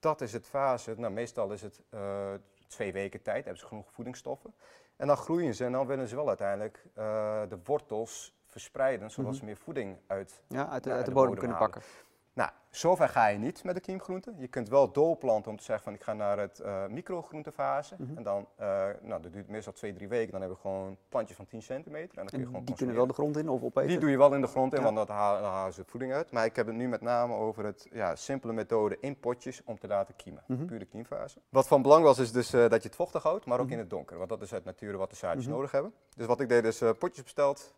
dat is het fase. Nou, meestal is het eh, twee weken tijd, hebben ze genoeg voedingsstoffen. En dan groeien ze en dan willen ze wel uiteindelijk eh, de wortels verspreiden, zodat Mhm. ze meer voeding uit Ja, uit de, Ja, uit de de bodem bodem kunnen halen. pakken. Nou, zover ga je niet met de kiemgroenten. Je kunt wel doorplanten om te zeggen van ik ga naar het eh microgroentefase. Mhm. En dan, eh, nou dat duurt meestal twee, drie weken. Dan hebben we gewoon plantjes van 10 centimeter. En dan kun je En gewoon die kunnen wel de grond in of opeten. Die doe je wel in de grond in, Ja. want dat halen, dan halen ze voeding uit. Maar ik heb het nu met name over het ja, simpele methode in potjes om te laten kiemen. Mhm. Puur de kiemfase. Wat van belang was is dus eh, dat je het vochtig houdt, maar ook Mhm. in het donker. Want dat is uit nature wat de zaadjes Mhm. nodig hebben. Dus wat ik deed is potjes besteld.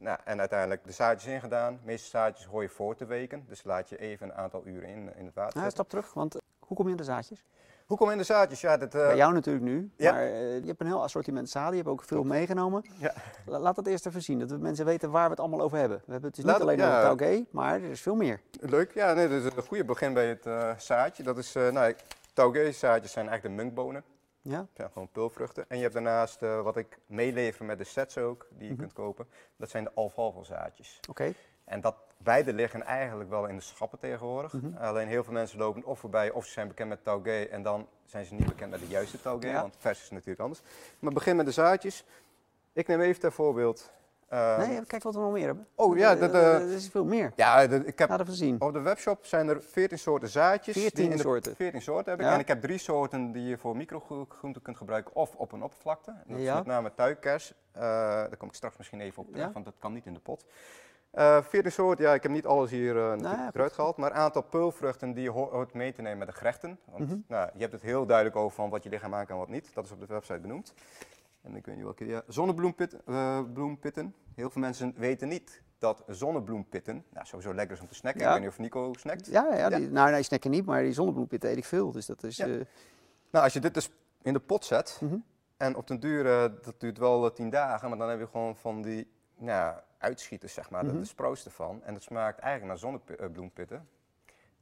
Nou, en uiteindelijk de zaadjes ingedaan. De meeste zaadjes hoor je voor te weken. Dus laat je even een aantal uren in, in het water zetten. stap terug, want eh, hoe kom je aan de zaadjes? Hoe kom je in de zaadjes? Ja, dat, eh, Bij jou natuurlijk nu, ja. maar eh, je hebt een heel assortiment zaden, je hebt ook veel meegenomen. Ja. La- Laat dat eerst even zien, dat we mensen weten waar we het allemaal over hebben. We hebben het dus Laat niet alleen over taugé, maar er is veel meer. Leuk, ja, nee, dat is een goede begin bij het zaadje. Dat is, nou, taugé zaadjes zijn eigenlijk de munkbonen. Ja? Zijn gewoon pulvruchten. En je hebt daarnaast, eh, wat ik meelever met de sets ook, die je Mhm. kunt kopen, dat zijn de alfalfa zaadjes. Oké. En dat beide liggen eigenlijk wel in de schappen tegenwoordig. Mhm. Alleen heel veel mensen lopen of voorbij of ze zijn bekend met taugé en dan zijn ze niet bekend met de juiste taugé, Ja. want vers is natuurlijk anders. Maar begin met de zaadjes. Ik neem even ter voorbeeld. Ehm, Nee, kijk wat we nog meer hebben. Oh ja, Eh, dat, eh, eh, er is veel meer. ja, ik heb zien. op de webshop zijn er 14 soorten zaadjes. 14 die in de, soorten. 14 soorten heb ik. Ja. En ik heb drie soorten die je voor microgroenten kunt gebruiken of op een oppervlakte. En Dat Ja. is met name tuinkers. Eh, daar kom ik straks misschien even op terug, Ja. want dat kan niet in de pot. Eh 14 soorten, ja, ik heb niet alles hier eh, Nou ja, eruit gehaald. Maar een aantal peulvruchten die je ho- hoort mee te nemen met de gerechten. Want Mhm. nou, je hebt het heel duidelijk over van wat je lichaam aan kan en wat niet. Dat is op de website benoemd. En ik weet niet welke. Ja, zonnebloempitten. eh. Heel veel mensen weten niet dat zonnebloempitten, nou, sowieso lekker is om te snacken. Ja. Ik weet niet of Nico snackt. Ja, ja, die, nou nee, snacken niet, maar die zonnebloempitten eet ik veel. Dus dat is... Ja. eh, Nou, als je dit dus in de pot zet mhm. en op den duur, eh, dat duurt wel 10 dagen, maar dan heb je gewoon van die nou, uitschieters, zeg maar, de- Mhm. de sproos ervan. En het smaakt eigenlijk naar zonnebloempitten.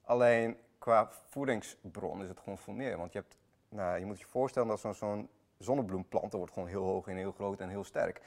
Alleen qua voedingsbron is het gewoon veel meer. Want je, hebt, nou, je moet je voorstellen dat zo'n zo'n zonnebloemplant, dat wordt gewoon heel hoog en heel groot en heel sterk.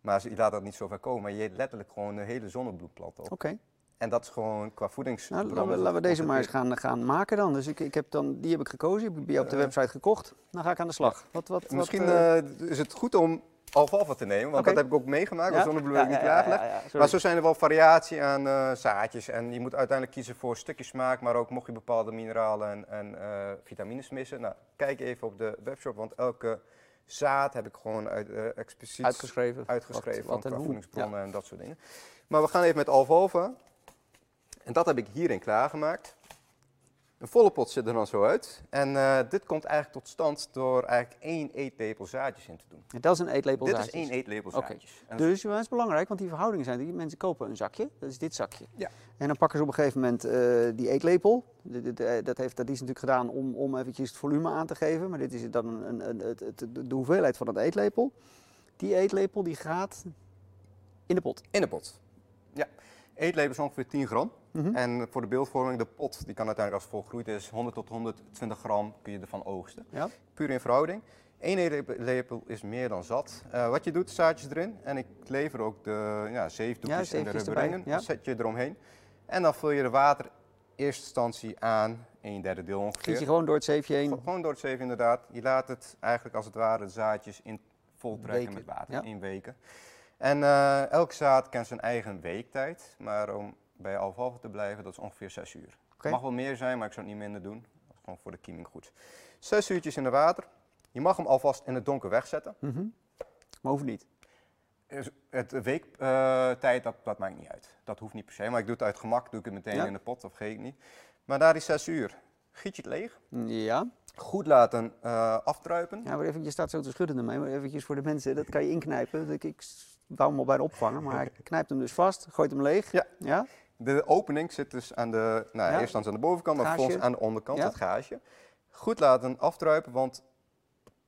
Maar je laat dat niet zo ver komen, maar je eet letterlijk gewoon een hele zonnebloemplant op. Oké. En dat is gewoon qua voedingsbron. Nou, laten we, laten we deze maar eens gaan, gaan maken dan. Dus ik, ik heb dan, die heb ik gekozen, die heb ik jou op de Eh. website gekocht. Dan ga ik aan de slag. Wat, wat, wat, Misschien eh, eh, is het goed om alfalfa te nemen, want dat heb ik ook meegemaakt. ja? Ja? Zonnebloem heb ik Ja, niet klaargelegd. Maar zo zijn er wel variatie aan eh, zaadjes. En je moet uiteindelijk kiezen voor stukjes smaak, maar ook mocht je bepaalde mineralen en, en eh, vitamines missen. Nou, kijk even op de webshop, want elke zaad heb ik gewoon uit, eh, expliciet Uitgeschreven. uitgeschreven Wat- wat van voedingsbronnen en dat soort dingen. Maar we gaan even met alfalfa. En dat heb ik hierin klaargemaakt. Een volle pot zit er dan zo uit. En eh, dit komt eigenlijk tot stand door eigenlijk één eetlepel zaadjes in te doen. Ja, dat is een eetlepel Dit zaadjes. is één eetlepel zaadjes. En Dus dat is belangrijk, want die verhoudingen zijn die mensen kopen een zakje, dat is dit zakje. Ja. En dan pakken ze op een gegeven moment eh, die eetlepel. De- de- de- Dat, heeft, dat is natuurlijk gedaan om, om eventjes het volume aan te geven, maar dit is dan een, een, een- het, het- de de hoeveelheid van het eetlepel. Die eetlepel die gaat in de pot. In de pot. Ja. Eetlepel is ongeveer 10 gram. Mhm. En voor de beeldvorming, de pot, die kan uiteindelijk als volgroeid is, 100 tot 120 gram kun je ervan oogsten. Ja. Puur in verhouding. Eén eetlepel is meer dan zat. Eh, wat je doet, zaadjes erin. En ik lever ook de ja, zeefdoekjes en de rubberringen. ja. Zet je eromheen. En dan vul je de water in eerste instantie aan, een derde deel Giet je ongeveer. gewoon door het zeefje heen. Gewoon door het zeven inderdaad. Je laat het eigenlijk als het ware de zaadjes in voltrekken met water ja. in weken. En eh elk zaad kent zijn eigen weektijd. Maar om bij alfalfa te blijven, dat is ongeveer 6 uur. Oké. mag wel meer zijn, maar ik zou het niet minder doen. Dat is gewoon voor de kieming goed. Zes uurtjes in het water. Je mag hem alvast in het donker wegzetten. Mhm. Maar hoeft niet. Dus Het weektijd, dat, dat maakt niet uit. Dat hoeft niet per se. Maar ik doe het uit gemak, doe ik het meteen Ja. in de pot of geef ik niet. Maar na die 6 uur, giet je het leeg. Ja. Goed laten eh, afdruipen. ja, maar even, je staat zo te schudden ermee, maar eventjes voor de mensen, dat kan je inknijpen. Ik, ik wou hem al bij de opvangen, maar hij knijpt hem dus vast, gooit hem leeg. Ja. Ja? De opening zit dus aan de, nou, Ja. eerst aan de bovenkant, maar vervolgens aan de onderkant, het gaasje. Goed laten afdruipen, want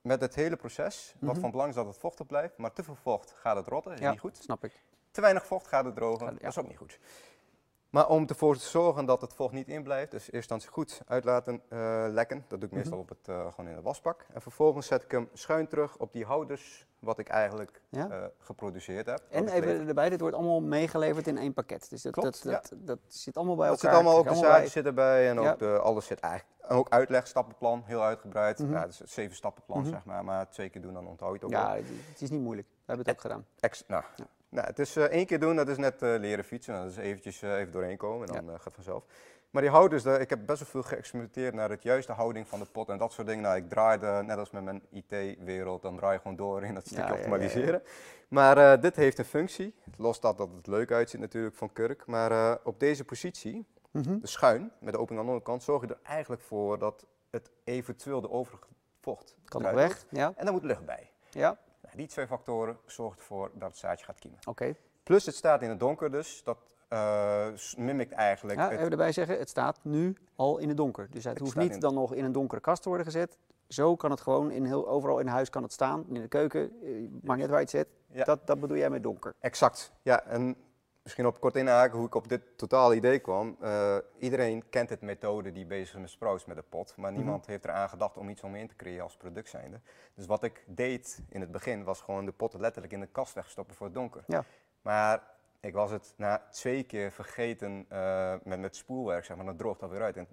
met het hele proces, wat Mhm. van belang is dat het vochtig blijft, maar te veel vocht gaat het rotten, is niet goed. Snap ik. Te weinig vocht gaat het drogen, dat is ook niet goed. Maar om ervoor te zorgen dat het vocht niet in blijft, dus eerst instantie goed uit laten eh, lekken. Dat doe ik Mhm. meestal op het, eh, gewoon in de wasbak. En vervolgens zet ik hem schuin terug op die houders, wat ik eigenlijk Ja. eh, geproduceerd heb. En even erbij, dit wordt allemaal meegeleverd in één pakket. Dus dat, Klopt, dat, dat, dat zit allemaal bij Dat elkaar. zit allemaal, ook de zitten erbij en ook de, alles zit eigenlijk. En ook uitleg, stappenplan, heel uitgebreid. Mhm. Ja, het is een zeven stappenplan Mhm. zeg maar, maar twee keer doen dan onthoud je het ook Ja, wel. het is niet moeilijk. We hebben het ook gedaan. Ex- nou, nou, het is eh, één keer doen, dat is net eh, leren fietsen. Dat is eventjes even doorheen komen en dan gaat het vanzelf. Maar die houders, daar- ik heb best wel veel geëxperimenteerd naar het juiste houding van de pot en dat soort dingen. Nou, ik draaide, net als met mijn IT-wereld, dan draai je gewoon door in dat stukje Ja, ja, ja, ja. optimaliseren. Maar eh, dit heeft een functie, los dat dat het leuk uitziet natuurlijk van kurk. Maar eh, op deze positie, Mhm. de schuin, met de opening aan de onderkant, zorg je er eigenlijk voor dat het eventueel de overige vocht Kan weg. Ja. En daar moet lucht bij. Ja. Nou, die twee factoren zorgen ervoor dat het zaadje gaat kiemen. Oké. Plus het staat in het donker, dus dat s- mimikt eigenlijk Ja, het, even erbij zeggen, het staat nu al in het donker. Dus het, Het hoeft niet in- dan nog in een donkere kast te worden gezet. Zo kan het gewoon in heel, overal in huis kan het staan. In de keuken, eh, maakt niet uit waar je het zet. Ja. Dat, dat bedoel jij met donker. Exact. Ja, en misschien op kort inhaken hoe ik op dit totale idee kwam. Eh, iedereen kent het methode die bezig is met sproos met de pot, maar Mhm. niemand heeft eraan gedacht om iets omheen te creëren als product zijnde. Dus wat ik deed in het begin was gewoon de pot letterlijk in de kast wegstoppen voor het donker. Ja. Maar ik was het na twee keer vergeten uh, met, met spoelwerk, zeg maar, dan droogt dat weer uit. En,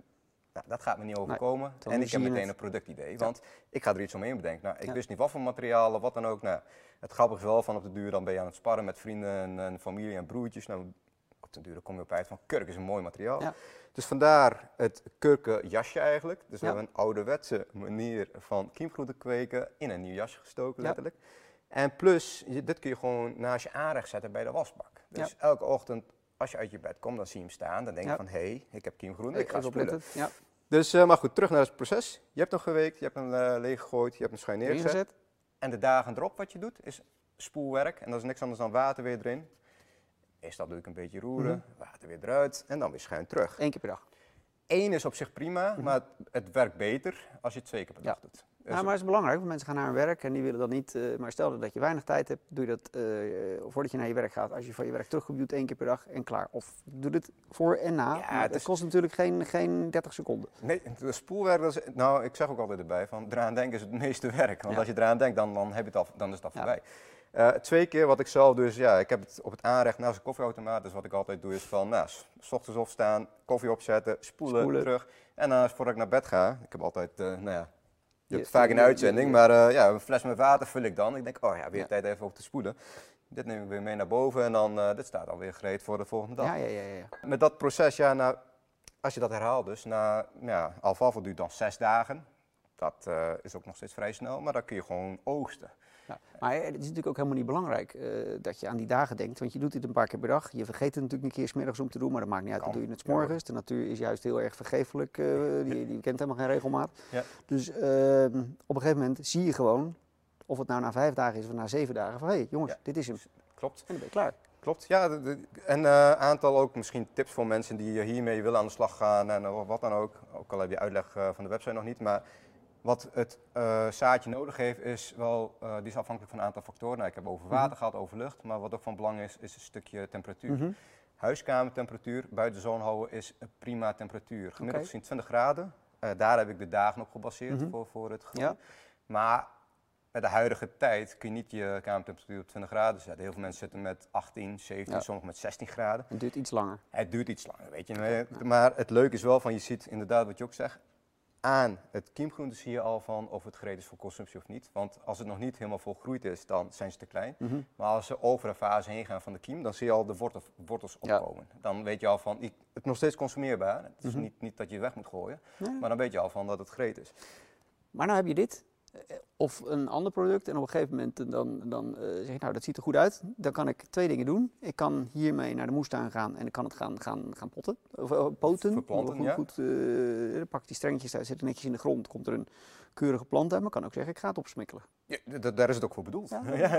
nou, dat gaat me niet overkomen. en ik heb meteen een productidee, want ik ga er iets omheen bedenken. Nou, ik wist niet wat voor materialen, wat dan ook. Nou, het grappige is wel, van op de duur dan ben je aan het sparren met vrienden en, en familie en broertjes. Nou, op de duur kom je op uit van kurk is een mooi materiaal. Ja. Dus vandaar het kurkenjasje eigenlijk. Dus we hebben een ouderwetse manier van kiemgroenten kweken in een nieuw jasje gestoken letterlijk. En plus, dit kun je gewoon naast je aanrecht zetten bij de wasbak. Dus elke ochtend als je uit je bed komt, dan zie je hem staan. Dan denk je van, hé, hey, ik heb kiemgroenten, ik ga spullen. Ja. Dus, uh, maar goed, terug naar het proces. Je hebt hem geweekt, je hebt hem uh, leeggegooid, je hebt hem schuin neergezet. En de dagen erop wat je doet, is spoelwerk. En dat is niks anders dan water weer erin. Meestal doe ik een beetje roeren, mhm. water weer eruit en dan weer schuin terug. Eén keer per dag? Eén is op zich prima, mhm. maar het, werkt beter als je het twee keer per dag doet. Nou, maar het is belangrijk, want mensen gaan naar hun werk en die willen dat niet. Uh, maar stel dat je weinig tijd hebt, doe je dat uh, voordat je naar je werk gaat. Als je van je werk terugkomt, één keer per dag en klaar. Of doe het voor en na. Ja, het, kost natuurlijk geen, geen 30 seconden. Nee, de spoelwerk, dat is, nou ik zeg ook altijd erbij, van eraan denken is het meeste werk. Want als je eraan denkt, dan, dan, heb je het al, dan is het al voorbij. Uh, twee keer wat ik zelf dus, ja, ik heb het op het aanrecht naast een koffieautomaat. Dus wat ik altijd doe is van, nou, s ochtends opstaan, koffie opzetten, spoelen, terug. En dan voordat ik naar bed ga, ik heb altijd, nou ja, je hebt vaak een uitzending, maar uh, ja, een fles met water vul ik dan. Ik denk, oh ja, weer tijd even op te spoelen. Dit neem ik weer mee naar boven en dan, dit staat alweer gereed voor de volgende dag. Ja, ja, ja, ja. Met dat proces, ja, nou, als je dat herhaalt dus, na, ja, alfalfa duurt dan zes dagen. Dat is ook nog steeds vrij snel, maar dan kun je gewoon oogsten. Ja, maar het is natuurlijk ook helemaal niet belangrijk uh, dat je aan die dagen denkt, want je doet dit een paar keer per dag. Je vergeet het natuurlijk een keer smiddags om te doen, maar dat maakt niet uit, dan doe je het s morgens. De natuur is juist heel erg vergeeflijk, uh, die, die, kent helemaal geen regelmaat. Ja. Dus uh, op een gegeven moment zie je gewoon, of het nou na vijf dagen is of na zeven dagen, van hé hey, jongens, dit is hem. Klopt. En dan ben je klaar. Klopt, ja. en een uh, aantal ook misschien tips voor mensen die hiermee willen aan de slag gaan en wat dan ook. Ook al heb je uitleg van de website nog niet, maar wat het uh, zaadje nodig heeft, is wel, uh, die is afhankelijk van een aantal factoren. Nou, ik heb over water mhm. gehad, over lucht, maar wat ook van belang is, is een stukje temperatuur. Mm -hmm. Huiskamertemperatuur, buiten de zon houden, is een prima temperatuur. Gemiddeld gezien 20 graden. Uh, daar heb ik de dagen op gebaseerd mm voor, voor het groen. Ja. Maar met de huidige tijd kun je niet je kamertemperatuur op 20 graden zetten. Heel veel mensen zitten met 18, 17, ja. sommigen met 16 graden. Het duurt iets langer. Het duurt iets langer, weet je. Maar het leuke is wel van, je ziet inderdaad wat je ook zegt, aan het kiemgroente zie je al van of het gereed is voor consumptie of niet. Want als het nog niet helemaal volgroeid is, dan zijn ze te klein. Mhm. Maar als ze over een fase heen gaan van de kiem, dan zie je al de wortels, wortels opkomen. Dan weet je al van, het is nog steeds consumeerbaar. Het is mhm. niet, niet dat je het weg moet gooien, maar dan weet je al van dat het gereed is. Maar nou heb je dit. Eh, of een ander product en op een gegeven moment dan, dan uh, zeg ik, nou dat ziet er goed uit. Dan kan ik twee dingen doen. Ik kan hiermee naar de moestuin gaan en ik kan het gaan, gaan, gaan potten, of uh, poten. Verplanten, goed, ja. goed uh, pak ik die strengjes uit, zit er netjes in de grond, komt er een keurige plant uit. Maar kan ook zeggen, ik ga het opsmikkelen. Ja, daar is het ook voor bedoeld. Ja,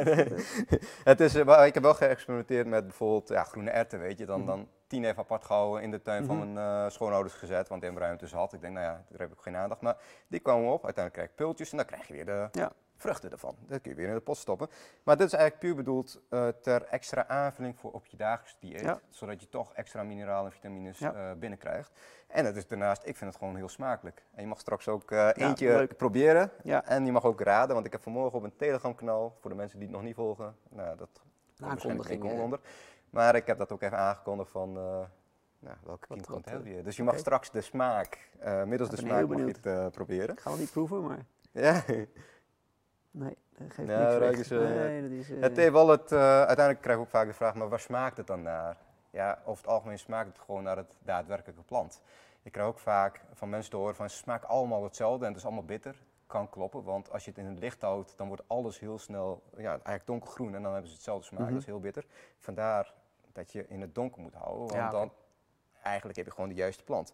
het is, ik heb wel geëxperimenteerd met bijvoorbeeld ja, groene erwten, weet je. Dan, mhm. dan tien even apart gehouden in de tuin van mhm. mijn uh, schoonouders gezet, want die hebben ruimte zat. Ik denk, nou ja, daar heb ik geen aandacht. Maar die kwamen op, uiteindelijk krijg ik pultjes en dan krijg je weer de ja. vruchten ervan. Dat kun je weer in de pot stoppen. Maar dit is eigenlijk puur bedoeld uh, ter extra aanvulling voor op je dagelijks dieet. Zodat je toch extra mineralen en vitamines uh, binnenkrijgt. En het is daarnaast, ik vind het gewoon heel smakelijk. En je mag straks ook eentje proberen. En je mag ook raden, want ik heb vanmorgen op een Telegram kanaal, voor de mensen die het nog niet volgen, nou, dat aankondiging onder. Maar ik heb dat ook even aangekondigd van uh, nou, welke kind heb je. Dus je mag straks de smaak, uh, middels de smaak mag je het uh, proberen. Ik ga wel niet proeven, maar... Ja. Nee, dat geeft ja, niks is, nee, dat is, Het heeft wel het, uiteindelijk krijg ik ook vaak de vraag, maar waar smaakt het dan naar? Ja, over het algemeen smaakt het gewoon naar het daadwerkelijke plant. Ik krijg ook vaak van mensen te horen van ze smaken allemaal hetzelfde en het is allemaal bitter kan kloppen. Want als je het in het licht houdt, dan wordt alles heel snel ja, eigenlijk donkergroen en dan hebben ze hetzelfde smaak. Mhm. Dat is heel bitter. Vandaar dat je in het donker moet houden, want dan eigenlijk heb je gewoon de juiste plant.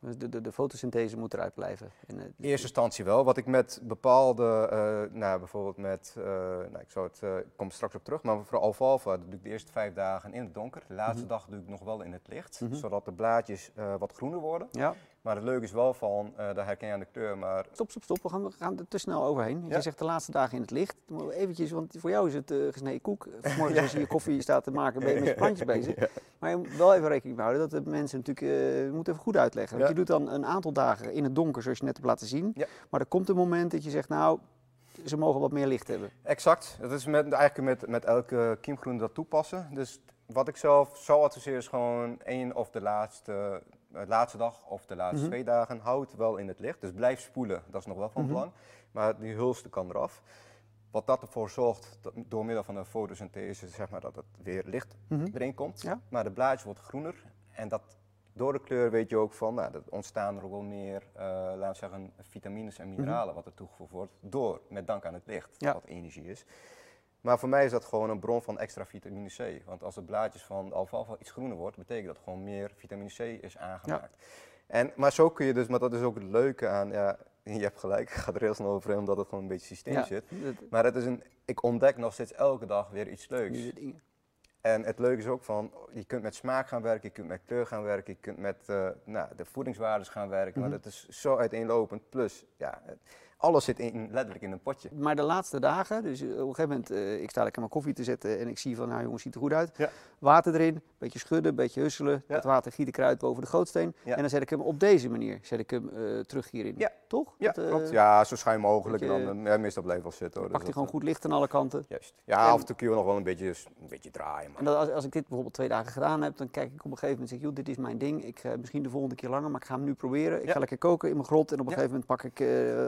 Dus de, de, de fotosynthese moet eruit blijven. In eerste instantie wel. Wat ik met bepaalde, uh, nou bijvoorbeeld met, uh, nou, ik, zou het, uh, kom straks op terug, maar voor alfalfa doe ik de eerste vijf dagen in het donker. De laatste mhm. dag doe ik nog wel in het licht, mhm. zodat de blaadjes wat groener worden. Ja. Maar het leuke is wel van, uh, daar herken je aan de kleur, maar... Stop, stop, stop. We gaan, we gaan er te snel overheen. Je zegt de laatste dagen in het licht. Eventjes, want voor jou is het uh, gesneden koek. Vanmorgen ja. als je je koffie staat te maken, ben je met je plantjes bezig. Maar je moet wel even rekening mee houden dat de mensen natuurlijk... Uh, moeten even goed uitleggen. Want je doet dan een aantal dagen in het donker, zoals je net hebt laten zien. Maar er komt een moment dat je zegt, nou, ze mogen wat meer licht hebben. Exact. Dat is met, eigenlijk met, met elke kiemgroen dat toepassen. Dus wat ik zelf zou adviseren is gewoon één of de laatste, de laatste dag of de laatste Mhm. twee dagen. Houd wel in het licht. Dus blijf spoelen, dat is nog wel van Mhm. belang. Maar die hulste kan eraf. Wat dat ervoor zorgt, dat door middel van de fotosynthese, zeg maar, dat het weer licht Mhm. erin komt. Ja. Maar de blaadjes wordt groener. En dat, door de kleur weet je ook van, nou, dat ontstaan er ook wel meer, eh, laten we zeggen, vitamines en mineralen wat er toegevoegd wordt. Door, met dank aan het licht, Mhm. Ja. wat energie is. Maar voor mij is dat gewoon een bron van extra vitamine C. Want als de blaadjes van alfalfa iets groener wordt, betekent dat gewoon meer vitamine C is aangemaakt. En, maar zo kun je dus, maar dat is ook het leuke aan, ja, je hebt gelijk, ik ga er heel snel overheen omdat het gewoon een beetje systeem Ja, zit. Maar het is een, ik ontdek nog steeds elke dag weer iets leuks. En het leuke is ook van, je kunt met smaak gaan werken, je kunt met kleur gaan werken, je kunt met eh, nou, de voedingswaardes gaan werken. Mhm. Maar dat is zo uiteenlopend. Plus, ja, alles zit in, letterlijk in een potje. Maar de laatste dagen, dus eh, op een gegeven moment, eh, ik sta lekker mijn koffie te zetten en ik zie van, nou jongens, ziet er goed uit. Ja. Water erin, beetje schudden, beetje husselen. Ja. Dat water giet ik eruit boven de gootsteen. Ja. En dan zet ik hem op deze manier, zet ik hem eh, terug hierin. Ja. Toch? Ja, Dat, klopt. Ja, zo schuin mogelijk. En dan, eh, ja, meestal blijft wel zitten. Hoor. Pakt Dus hij gewoon goed licht aan alle kanten. Juist. Ja, En- af en toe kun je nog wel een beetje, een beetje draaien. Maar. En dat als, als ik dit bijvoorbeeld twee dagen gedaan heb, dan kijk ik op een gegeven moment en zeg, joh, dit is mijn ding. Ik misschien de volgende keer langer, maar ik ga hem nu proberen. Ik ga lekker koken in mijn grot en op een gegeven moment pak ik,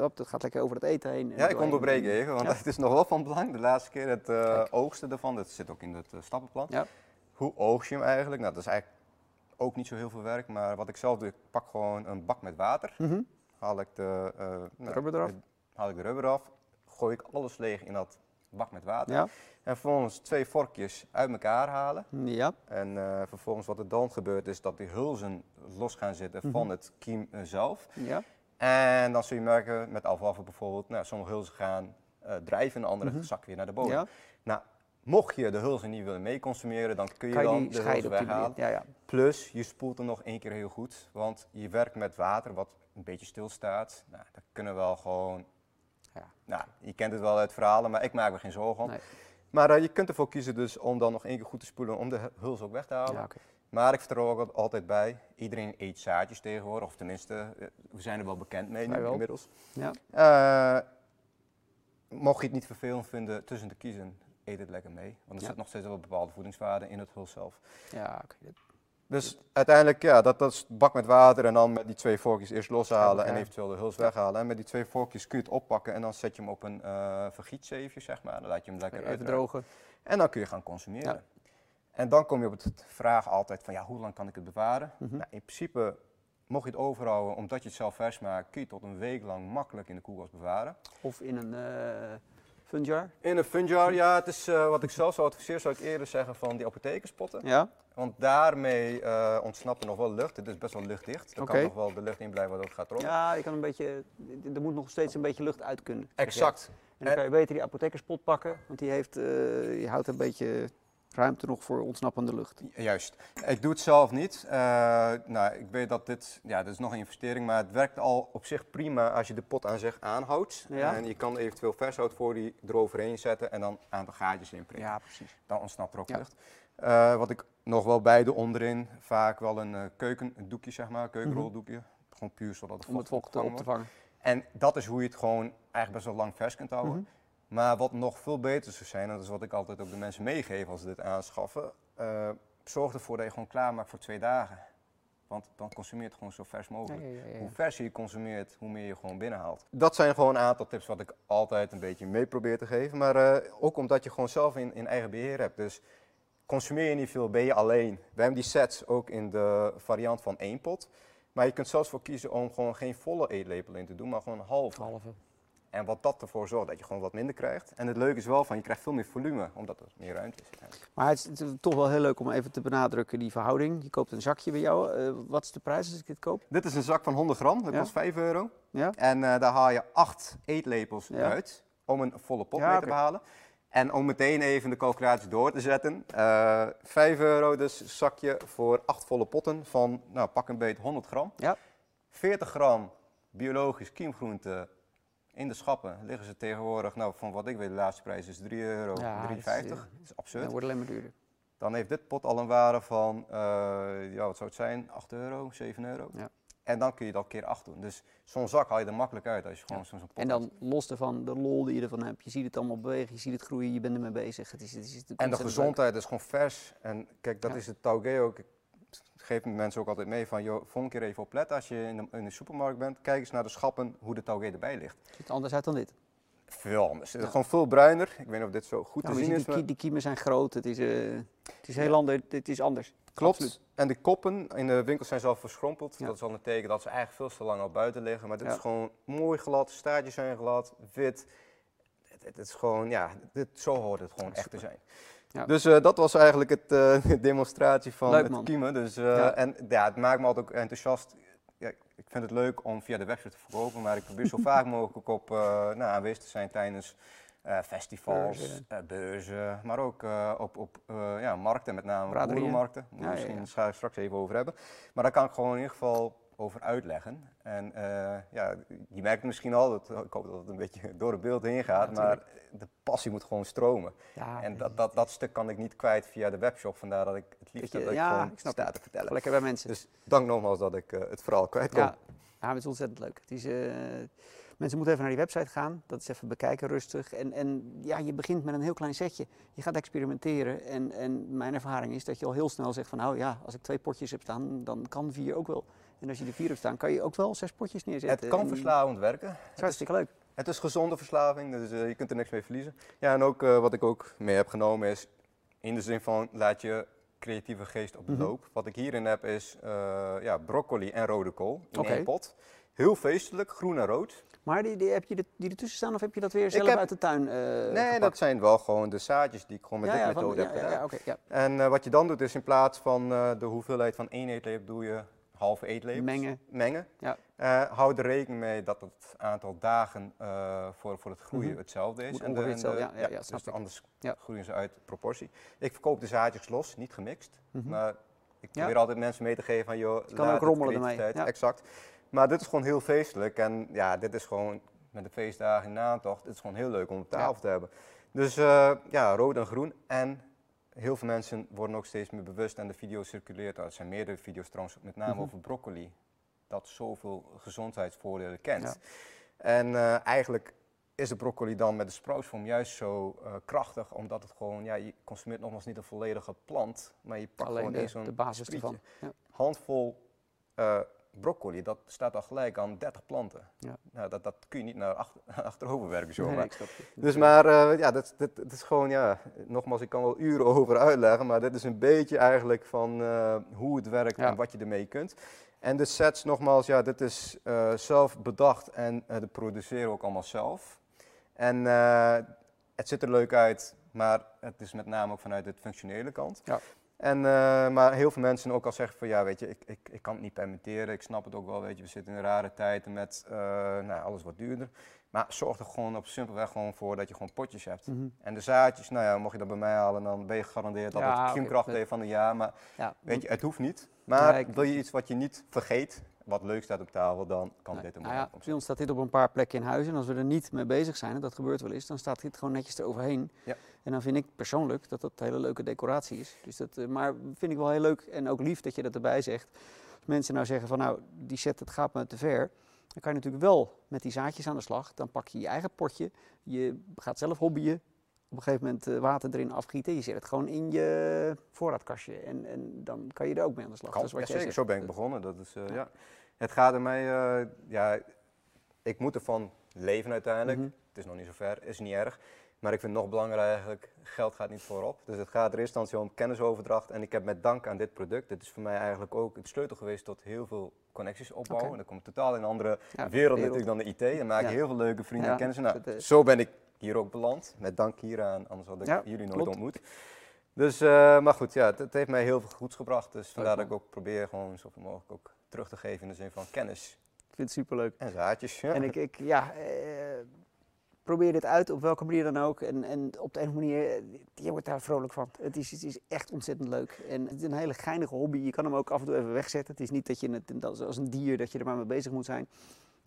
op, dat gaat lekker over het eten heen. en Ja, ik onderbreek even, want Ja. het is nog wel van belang. De laatste keer het Kijk. oogsten ervan, dat zit ook in het eh, stappenplan. Ja. Hoe oogst je hem eigenlijk? Nou, dat is eigenlijk ook niet zo heel veel werk, maar wat ik zelf doe, ik pak gewoon een bak met water. Mhm. Haal ik de, eh, nou, rubber eraf? Haal ik de rubber af, gooi ik alles leeg in dat bak met water. Ja. En vervolgens twee vorkjes uit elkaar halen. Ja. En vervolgens wat er dan gebeurt is dat die hulzen los gaan zitten Mhm. van het kiem zelf. Ja. En dan zul je merken met alfalfa bijvoorbeeld, nou, sommige hulzen gaan eh, drijven en andere Mhm. zakken weer naar de bodem. Ja. Nou, mocht je de hulzen niet willen meeconsumeren, dan kun je, Kan je dan de die weghalen. Ja, ja. Plus, je spoelt hem nog één keer heel goed, want je werkt met water wat een beetje stilstaat. Nou, dat kunnen wel gewoon, Ja. nou, je kent het wel uit verhalen, maar ik maak er geen zorgen om. Nee. Maar eh, je kunt ervoor kiezen dus om dan nog één keer goed te spoelen om de hu- huls ook weg te halen. Ja. Maar ik vertrouw ook al- altijd bij, iedereen eet zaadjes tegenwoordig, of tenminste, eh, we zijn er wel bekend mee nu inmiddels. Ja. Eh, mocht je het niet vervelend vinden tussen te kiezen, eet het lekker mee. Want er Ja. zit nog steeds wel bepaalde voedingswaarde in het huls zelf. Ja, oké. Dus uiteindelijk, ja, dat, dat is bak met water en dan met die twee vorkjes eerst loshalen en eventueel de huls weghalen. En met die twee vorkjes kun je het oppakken en dan zet je hem op een vergietzeefje, zeg maar. Dan laat je hem lekker Even uitdrogen. drogen. En dan kun je gaan consumeren. En dan kom je op het vraag altijd van, ja, hoe lang kan ik het bewaren? Mhm. Nou, in principe, mocht je het overhouden omdat je het zelf vers maakt, kun je tot een week lang makkelijk in de koelkast bewaren. Of in een eh funjar. In een funjar, ja, het is eh, wat ik zelf zou adviseren, zou ik eerder zeggen van die apothekerspotten. Ja. Want daarmee eh, ontsnapt er nog wel lucht. Het is best wel luchtdicht. Er kan nog wel de lucht in blijven, het gaat roken. Ja, je kan een beetje, er moet nog steeds een beetje lucht uit kunnen. Exact. En dan kan je beter die apothekerspot pakken, want die, heeft, je houdt een beetje ruimte nog voor ontsnappende lucht. Ju- Juist. Ik doe het zelf niet. Eh, nou, ik weet dat dit, ja, dit is nog een investering, maar het werkt al op zich prima als je de pot aan zich aanhoudt. Ja. En je kan eventueel vershoutfolie eroverheen zetten en dan een aantal gaatjes inprikken. Ja, precies. Dan ontsnapt er ook Ja. lucht. Eh, wat ik nog wel bij doe onderin, vaak wel een eh, keukendoekje, zeg maar, keukenroldoekje. Gewoon puur zodat het Mhm. Om het vocht vocht op opgevangen te wordt. vangen. En dat is hoe je het gewoon eigenlijk best wel lang vers kunt houden. Mhm. Maar wat nog veel beter zou zijn, en dat is wat ik altijd ook de mensen meegeef als ze dit aanschaffen, eh, zorg ervoor dat je gewoon klaarmaakt voor twee dagen. Want dan consumeer je het gewoon zo vers mogelijk. ja, ja, ja. Hoe verser je consumeert, hoe meer je gewoon binnenhaalt. Dat zijn gewoon een aantal tips wat ik altijd een beetje mee probeer te geven. Maar eh, ook omdat je gewoon zelf in, in eigen beheer hebt. Dus consumeer je niet veel, ben je alleen. We hebben die sets ook in de variant van één pot. Maar je kunt zelfs voor kiezen om gewoon geen volle eetlepel in te doen, maar gewoon een halve. Halve. En wat dat ervoor zorgt dat je gewoon wat minder krijgt. En het leuke is wel van je krijgt veel meer volume, omdat er meer ruimte is. Maar het is, toch wel heel leuk om even te benadrukken, die verhouding. Je koopt een zakje bij jou. Eh, wat is de prijs als ik dit koop? Dit is een zak van 100 gram, dat Ja. kost 5 euro. Ja? En eh, daar haal je 8 eetlepels Ja. uit om een volle pot mee te behalen. En om meteen even de calculatie door te zetten. eh 5 euro dus zakje voor 8 volle potten van nou, pak een beet 100 gram. Ja. 40 gram biologisch kiemgroente in de schappen liggen ze tegenwoordig, nou van wat ik weet, de laatste prijs is 3 euro, Ja, 3,50. dat Dat is, absurd. Dat wordt alleen maar duurder. Dan heeft dit pot al een waarde van, eh, ja wat zou het zijn, 8 euro, 7 euro. Ja. En dan kun je dat keer acht doen. Dus zo'n zak haal je er makkelijk uit als je gewoon zo'n pot En dan los ervan, de lol die je ervan hebt. Je ziet het allemaal bewegen, je ziet het groeien, je bent ermee bezig. Het is, het is En de gezondheid is gewoon vers. En kijk, dat Ja. is het Taugeo mensen ook altijd mee van, joh, volgende keer even opletten als je in de, in de supermarkt bent. Kijk eens naar de schappen hoe de Taugeo erbij ligt. ziet er anders uit dan dit. Veel anders. Het is Ja. gewoon veel bruiner. Ik weet niet of dit zo goed te zien is. die, maar- die kiemen zijn groot, het is, eh, het is heel ander, het is anders. Klopt. Absoluut. En de koppen in de winkels zijn zelf verschrompeld. Ja. Dat is al een teken dat ze eigenlijk veel te lang al buiten liggen. Maar dit Ja. is gewoon mooi glad, staartjes zijn glad, wit. Het, het is gewoon, ja, dit, zo hoort het gewoon echt te zijn. Ja. Dus eh, dat was eigenlijk het eh, demonstratie van Leuk, het kiemen. Dus, eh, Ja. En ja, het maakt me altijd ook enthousiast. Ja, ik vind het leuk om via de website te verkopen, maar ik probeer zo vaak mogelijk ook op nou, aanwezig te zijn tijdens festivals, Beurzen. maar ook op, op ja, markten, met name boerenmarkten. Daar Ja, misschien ik straks even over hebben. Maar daar kan ik gewoon in ieder geval over uitleggen. En eh, ja, je merkt misschien al, dat, ik hoop dat het een beetje door het beeld heen gaat, Ja, maar de passie moet gewoon stromen. Ja, En dat, dat, dat stuk kan ik niet kwijt via de webshop, vandaar dat ik het liefst Dat je- dat ik ja, gewoon ik snap sta te vertellen. lekker bij mensen. Dus dank nogmaals dat ik eh, het verhaal kwijt kon. Ja, ja, het is ontzettend leuk. Het is, eh, mensen moeten even naar die website gaan, dat is even bekijken rustig. En, en ja, je begint met een heel klein setje. Je gaat experimenteren en, en mijn ervaring is dat je al heel snel zegt van nou ja, als ik twee potjes heb staan, dan kan vier ook wel. En als je er vier hebt staan, kan je ook wel zes potjes neerzetten. Het kan En verslavend werken. Het is hartstikke leuk. Het is gezonde verslaving, dus eh, je kunt er niks mee verliezen. Ja, en ook eh, wat ik ook mee heb genomen is, in de zin van laat je creatieve geest op de Mhm. loop. Wat ik hierin heb is eh, ja, broccoli en rode kool in Oké. één pot. Heel feestelijk, groen en rood. Maar die, die, heb je de, die ertussen staan of heb je dat weer zelf heb- uit de tuin nee, gepakt? dat zijn wel gewoon de zaadjes die ik gewoon met ja, dit ja, methode heb ja, gedaan. ja, oké, ja. En wat je dan doet is in plaats van de hoeveelheid van één eetlepel doe je halve eetlepels. Mengen. Mengen. Ja. Hou er rekening mee dat het aantal dagen eh, voor, voor het groeien Mhm. hetzelfde is. Moet En de- en de- ja, ja, ja, dus anders groeien ze uit proportie. Ik verkoop de zaadjes los, niet gemixt. Mhm. Maar ik probeer altijd mensen mee te geven van joh, kan laat ook rommelen ermee. Exact. Maar dit is gewoon heel feestelijk. En ja, dit is gewoon met de feestdagen in naamtocht. Het is gewoon heel leuk om op tafel te hebben. Dus eh, ja, rood en groen. En heel veel mensen worden ook steeds meer bewust en de video circuleert. Er zijn meerdere video's trouwens, met name Mhm. over broccoli. Dat zoveel gezondheidsvoordelen kent. Ja. En eh, eigenlijk is de broccoli dan met de sproutsvorm juist zo eh, krachtig, omdat het gewoon, ja, je consumeert nogmaals niet een volledige plant, maar je pakt Alleen gewoon de, eens zo'n de basis ervan. Ja. handvol eh, broccoli, dat staat al gelijk aan 30 planten. Ja. Nou, dat, dat kun je niet naar achter, achterover werken zomaar. Nee. Dus maar, eh, ja, dit, dit is gewoon, ja, nogmaals, ik kan wel uren over uitleggen, maar dit is een beetje eigenlijk van eh, hoe het werkt Ja. en wat je ermee kunt. En de sets, nogmaals, ja, dit is eh, zelf bedacht en de produceren we ook allemaal zelf. En het ziet er leuk uit, maar het is met name ook vanuit de functionele kant. Ja. En, eh, maar heel veel mensen ook al zeggen van ja, weet je, ik, ik, ik kan het niet permitteren. Ik snap het ook wel, weet je, we zitten in een rare tijd met eh, nou, alles wat duurder. Maar zorg er gewoon op simpelweg gewoon voor dat je gewoon potjes hebt. Mhm. En de zaadjes, nou ja, mocht je dat bij mij halen, dan ben je gegarandeerd dat Ja, het kiemkracht met- heeft van een jaar. Maar Ja, weet je, het hoeft niet. Maar Ja, ik- wil je iets wat je niet vergeet, wat leuk staat op tafel, dan kan Nee, dit een nou ja, bij ons staat dit op een paar plekken in huis en als we er niet mee bezig zijn, en dat gebeurt wel eens, dan staat dit gewoon netjes eroverheen. Ja. En dan vind ik persoonlijk dat dat een hele leuke decoratie is. Dus dat, eh, maar vind ik wel heel leuk en ook lief dat je dat erbij zegt. Als mensen nou zeggen van nou, die set het gaat me te ver, dan kan je natuurlijk wel met die zaadjes aan de slag. Dan pak je je eigen potje, je gaat zelf hobbyen, op een gegeven moment eh, water erin afgieten. Je zet het gewoon in je voorraadkastje en, en dan kan je er ook mee aan de slag. Kan, dat is wat ja, jij zeker, zegt. zo ben ik begonnen. Dat is, eh, Ja. ja. Het gaat er mij, eh, ja, ik moet ervan leven uiteindelijk. Mhm. Het is nog niet zo ver, is niet erg. Maar ik vind nog belangrijker eigenlijk, geld gaat niet voorop. Dus het gaat in eerste instantie om kennisoverdracht. En ik heb met dank aan dit product, dit is voor mij eigenlijk ook het sleutel geweest tot heel veel connecties opbouwen. Oké. En dan kom ik totaal in een andere Ja, wereld, natuurlijk dan de IT. En maak Ja. heel veel leuke vrienden Ja, en kennissen. Nou, eh, zo ben ik hier ook beland. Met dank hieraan, anders had ik jullie nooit klopt. ontmoet. Dus, eh, maar goed, ja, het, het heeft mij heel veel goeds gebracht. Dus vandaar dat ik ook probeer gewoon zoveel mogelijk ook terug te geven in de zin van kennis Ik vind het superleuk. en zaadjes. Ja. En ik, ik ja, eh, probeer dit uit op welke manier dan ook. En, en op de ene manier, eh, je wordt daar vrolijk van. Het is, het is echt ontzettend leuk. En het is een hele geinige hobby. Je kan hem ook af en toe even wegzetten. Het is niet dat je het als een dier dat je er maar mee bezig moet zijn.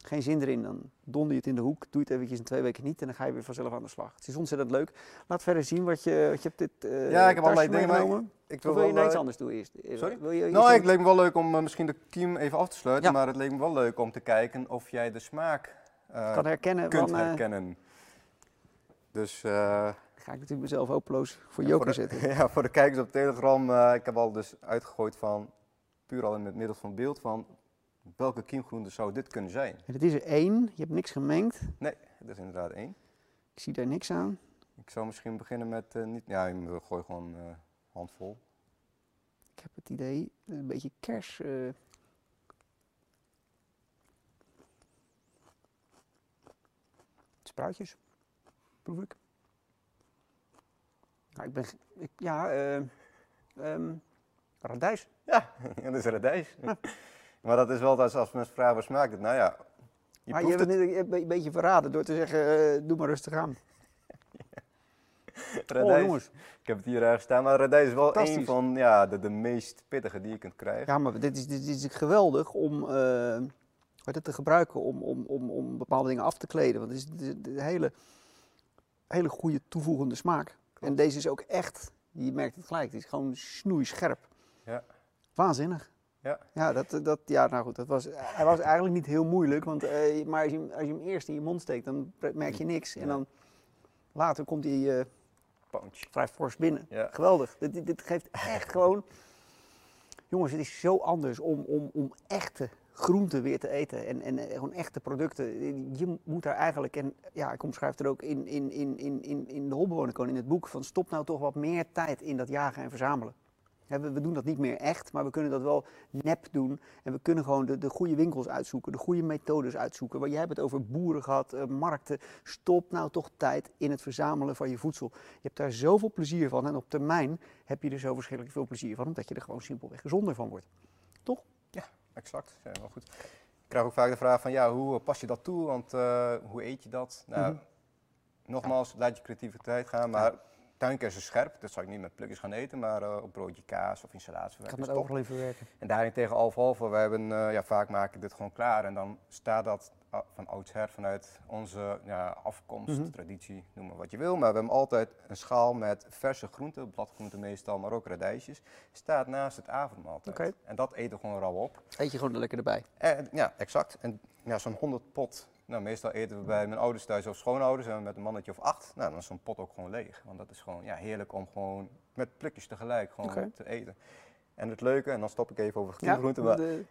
Geen zin erin, dan donder je het in de hoek, doe het eventjes in twee weken niet en dan ga je weer vanzelf aan de slag. Het is ontzettend leuk. Laat verder zien wat je, wat je hebt dit uh, Ja, ik heb allerlei dingen meegenomen. Ik wil, wil je nou iets anders doen eerst? Sorry? Wil je nou, het leek me wel leuk om uh, misschien de kiem even af te sluiten, maar het leek me wel leuk om te kijken of jij de smaak uh, kan herkennen kunt van, herkennen. Dus... ga ik natuurlijk mezelf hopeloos voor ja, joker zetten. Ja, voor de kijkers op Telegram, ik heb al dus uitgegooid van, puur al in het middel van beeld, van welke kiemgroente zou dit kunnen zijn? Het is er één, je hebt niks gemengd. Nee, het is inderdaad één. Ik zie daar niks aan. Ik zou misschien beginnen met, uh, niet, ja, je gooi gewoon uh, handvol. Ik heb het idee, een beetje kers. Uh... Spruitjes, proef ik. Nou, ik ben, ik, ja, um, radijs. Ja, dat is radijs. Maar dat is wel als, als mensen vragen waar smaakt het. Nou ja, je maar je hebt het een beetje verraden door te zeggen, uh, doe maar rustig aan. radijs, oh, jongens. Ik heb het hier ergens staan, maar radijs is wel een van ja, de, de meest pittige die je kunt krijgen. Ja, maar dit is, dit is geweldig om uh, het te gebruiken om, om, om, om bepaalde dingen af te kleden. Want het is een hele, hele goede toevoegende smaak. Klopt. En deze is ook echt, je merkt het gelijk, het is gewoon snoeischerp. Ja. Waanzinnig. Ja, ja, dat, dat, ja nou goed, dat was, hij was eigenlijk niet heel moeilijk, want, uh, maar als je, als je hem eerst in je mond steekt, dan merk je niks. En dan later komt hij uh, vrij fors binnen. Ja. Geweldig. Dit, dit geeft echt gewoon... Jongens, het is zo anders om, om, om echte groenten weer te eten en, en gewoon echte producten. Je moet daar eigenlijk, en ja, ik omschrijf er ook in, in, in, in, in, in de Holbewonerkoning, in het boek, van stop nou toch wat meer tijd in dat jagen en verzamelen. We, doen dat niet meer echt, maar we kunnen dat wel nep doen. En we kunnen gewoon de, de goede winkels uitzoeken, de goede methodes uitzoeken. Want jij hebt het over boeren gehad, uh, markten. Stop nou toch tijd in het verzamelen van je voedsel. Je hebt daar zoveel plezier van. En op termijn heb je er zo verschrikkelijk veel plezier van, omdat je er gewoon simpelweg gezonder van wordt. Toch? Ja, exact. Ja, wel goed. Ik krijg ook vaak de vraag van, ja, hoe pas je dat toe? Want uh, hoe eet je dat? Nou, mm -hmm. nogmaals, ja. laat je creativiteit gaan, maar... Ja tuinkers scherp, dat zou ik niet met plukjes gaan eten, maar op broodje kaas of in salade verwerken. Gaat met overal in verwerken. En daarentegen alfalfa, we hebben, uh, ja, vaak maken dit gewoon klaar en dan staat dat uh, van oudsher vanuit onze ja, afkomst, mm -hmm. traditie, noem maar wat je wil. Maar we hebben altijd een schaal met verse groenten, bladgroenten meestal, maar ook radijsjes, staat naast het avondmaaltijd. Okay. En dat eten we gewoon rauw op. Eet je gewoon lekker erbij? En, ja, exact. En ja, zo'n 100 pot nou, meestal eten we bij mijn ouders thuis of schoonouders en met een mannetje of acht. Nou, dan is zo'n pot ook gewoon leeg. Want dat is gewoon ja, heerlijk om gewoon met plukjes tegelijk gewoon okay. te eten. En het leuke, en dan stop ik even over groenten, de...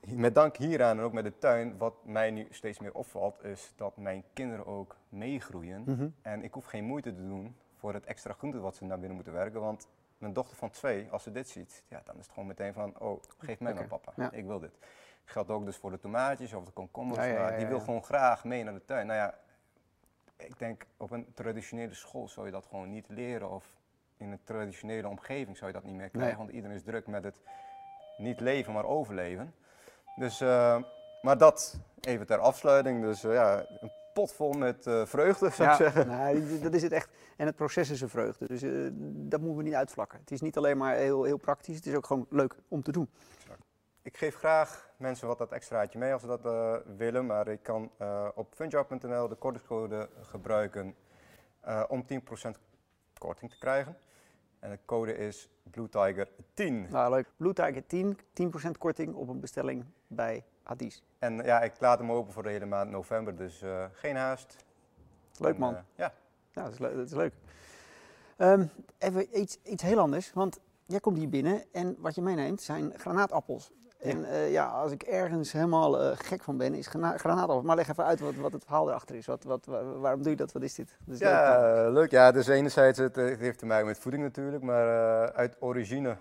met dank hieraan en ook met de tuin, wat mij nu steeds meer opvalt, is dat mijn kinderen ook meegroeien. Mm -hmm. En ik hoef geen moeite te doen voor het extra groente wat ze naar binnen moeten werken. Want mijn dochter van twee, als ze dit ziet, ja, dan is het gewoon meteen van, oh, geef mij okay. mijn papa, ja. ik wil dit. Geldt ook dus voor de tomaatjes of de komkommers. Ja, ja, ja, die wil gewoon graag mee naar de tuin. Nou ja, ik denk op een traditionele school zou je dat gewoon niet leren. Of in een traditionele omgeving zou je dat niet meer krijgen. Nee. Want iedereen is druk met het niet leven, maar overleven. Dus, uh, maar dat even ter afsluiting. Dus uh, ja, een pot vol met uh, vreugde zou ik zeggen. Nou, dat is het echt. En het proces is een vreugde. Dus dat moeten we niet uitvlakken. Het is niet alleen maar heel, heel praktisch, het is ook gewoon leuk om te doen. Exact. Ik geef graag mensen wat dat extraatje mee als ze dat uh, willen, maar ik kan uh, op funjob.nl de kortingscode gebruiken uh, om 10% korting te krijgen. En de code is Blue Tiger 10. Nou, leuk. Blue Tiger 10, 10% korting op een bestelling bij Adis. En ja, ik laat hem open voor de hele maand november, dus geen haast. Leuk man. Ja. ja, dat is, le dat is leuk. Um, even iets, iets heel anders, want jij komt hier binnen en wat je meeneemt zijn granaatappels. En uh, ja, als ik ergens helemaal uh, gek van ben, is grana granaatappel. Maar leg even uit wat, wat het verhaal erachter is. Wat, wat, waarom doe je dat? Wat is dit? Dat is ja, leuk, leuk. Ja, dus enerzijds, het, het, heeft te maken met voeding natuurlijk. Maar uh, uit origine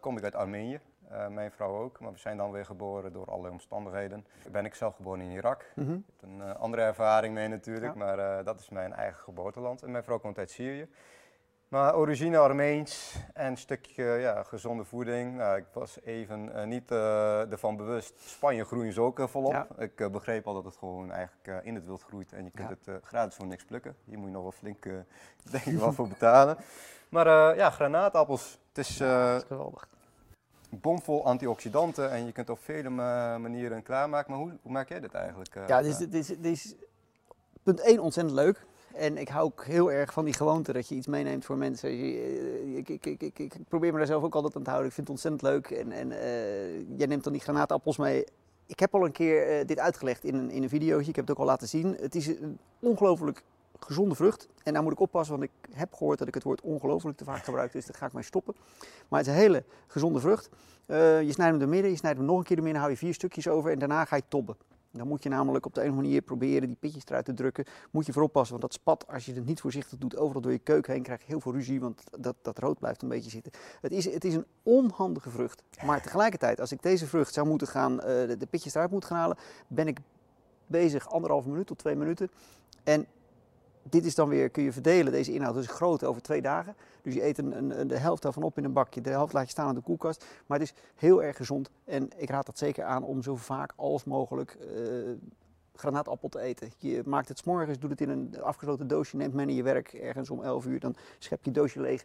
kom ik uit Armenië. mijn vrouw ook. Maar we zijn dan weer geboren door allerlei omstandigheden. Ben ik zelf geboren in Irak. Mm -hmm. Ik heb een andere ervaring mee natuurlijk. Ja. Maar dat is mijn eigen geboorteland. En mijn vrouw komt uit Syrië. Maar origine Armeens en een stukje ja, gezonde voeding. Nou, ik was even uh, niet uh, ervan bewust. Spanje groeien ze ook uh, volop. Ja. Ik begreep al dat het gewoon eigenlijk in het wild groeit en je kunt Ja. het gratis voor niks plukken. Hier moet je nog wel flink, denk ik, wel voor betalen. Maar ja, granaatappels. Het is Ja, dat is geweldig. bomvol antioxidanten en je kunt op vele manieren klaarmaken. Maar hoe, hoe maak jij dit eigenlijk? ja, dit is, dit, is, dit is punt 1 ontzettend leuk. En ik hou ook heel erg van die gewoonte dat je iets meeneemt voor mensen. Ik, ik, ik, ik, ik probeer me daar zelf ook altijd aan te houden. Ik vind het ontzettend leuk. En, en uh, jij neemt dan die granaatappels mee. Ik heb al een keer uh, dit uitgelegd in een, in een. Ik heb het ook al laten zien. Het is een ongelooflijk gezonde vrucht. En daar moet ik oppassen, want ik heb gehoord dat ik het woord ongelooflijk te vaak gebruik. Dus daar ga ik mee stoppen. Maar het is een hele gezonde vrucht. Je snijdt hem door midden, je snijdt hem nog een keer door midden, hou je vier stukjes over en daarna ga je tobben. Dan moet je namelijk op de een of andere manier proberen die pitjes eruit te drukken. Moet je voorop passen, want dat spat, als je het niet voorzichtig doet, overal door je keuken heen, krijg je heel veel ruzie, want dat, dat rood blijft een beetje zitten. Het is, het is een onhandige vrucht. Maar tegelijkertijd, als ik deze vrucht zou moeten gaan, uh, de, pitjes eruit moet gaan halen, ben ik bezig anderhalve minuut tot twee minuten. En dit is dan weer, kun je verdelen, deze inhoud is groot over twee dagen. Dus je eet een, een, de helft daarvan op in een bakje, de helft laat je staan in de koelkast. Maar het is heel erg gezond en ik raad dat zeker aan om zo vaak als mogelijk uh, granaatappel te eten. Je maakt het s'morgens, doet het in een afgesloten doosje, neemt men in je werk ergens om 11 uur, dan schep je doosje leeg,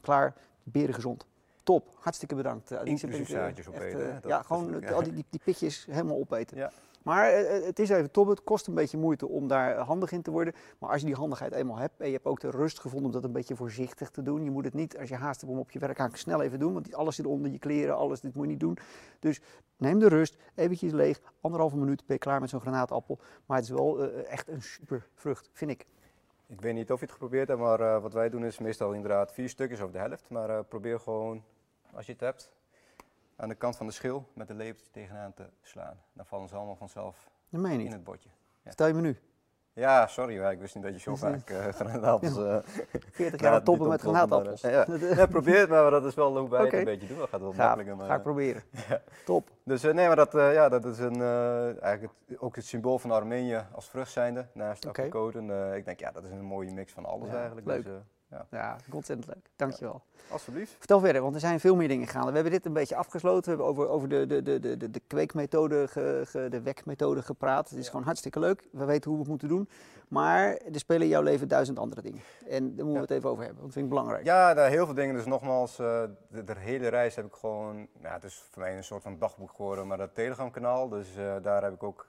klaar, beren gezond. Top, hartstikke bedankt. Inclusief zaadjes opeten. Echt, uh, ja, gewoon al die, die, die, pitjes helemaal opeten. Ja. Maar eh, eh, het is even top. Het kost een beetje moeite om daar handig in te worden. Maar als je die handigheid eenmaal hebt en je hebt ook de rust gevonden om dat een beetje voorzichtig te doen. Je moet het niet, als je haast hebt om op je werk aan snel even doen. Want alles zit onder je kleren, alles, dit moet je niet doen. Dus neem de rust, eventjes leeg. Anderhalve minuut ben je klaar met zo'n granaatappel. Maar het is wel uh, echt een super vrucht, vind ik. Ik weet niet of je het geprobeerd hebt, maar wat wij doen is meestal inderdaad vier stukjes of de helft. Maar probeer gewoon, als je het hebt, aan de kant van de schil met een lepeltje tegenaan te slaan. Dan vallen ze allemaal vanzelf in het bordje. Ja. Stel je me nu. Ja, sorry, maar ik wist niet dat je zo vaak uh, granaatappels... Uh, 40 jaar toppen met granaatappels. Ja, ja. probeer het maar, maar dat is wel hoe wij okay. het een beetje doen. Dat gaat wel makkelijker. Maar, ga ik proberen. Top. Dus uh, nee, maar dat, uh, ja, dat is een, eigenlijk het, ook het symbool van Armenië als vrucht zijnde, naast okay. apricoten. ik denk, ja, dat is een mooie mix van alles eigenlijk. Leuk. Dus, ja. ja, ontzettend leuk. Dankjewel. Ja, alsjeblieft. Vertel verder, want er zijn veel meer dingen gegaan. We hebben dit een beetje afgesloten. We hebben over, over de, de, de, de, de kweekmethode, ge, ge, de wekmethode gepraat. Het is gewoon hartstikke leuk. We weten hoe we het moeten doen. Maar er spelen in jouw leven duizend andere dingen. En daar moeten we het even over hebben, want dat vind ik belangrijk. Ja, daar heel veel dingen. Dus nogmaals, uh, de, de, hele reis heb ik gewoon... Ja, het is voor mij een soort van dagboek geworden, maar dat Telegram kanaal. Dus uh, daar heb ik ook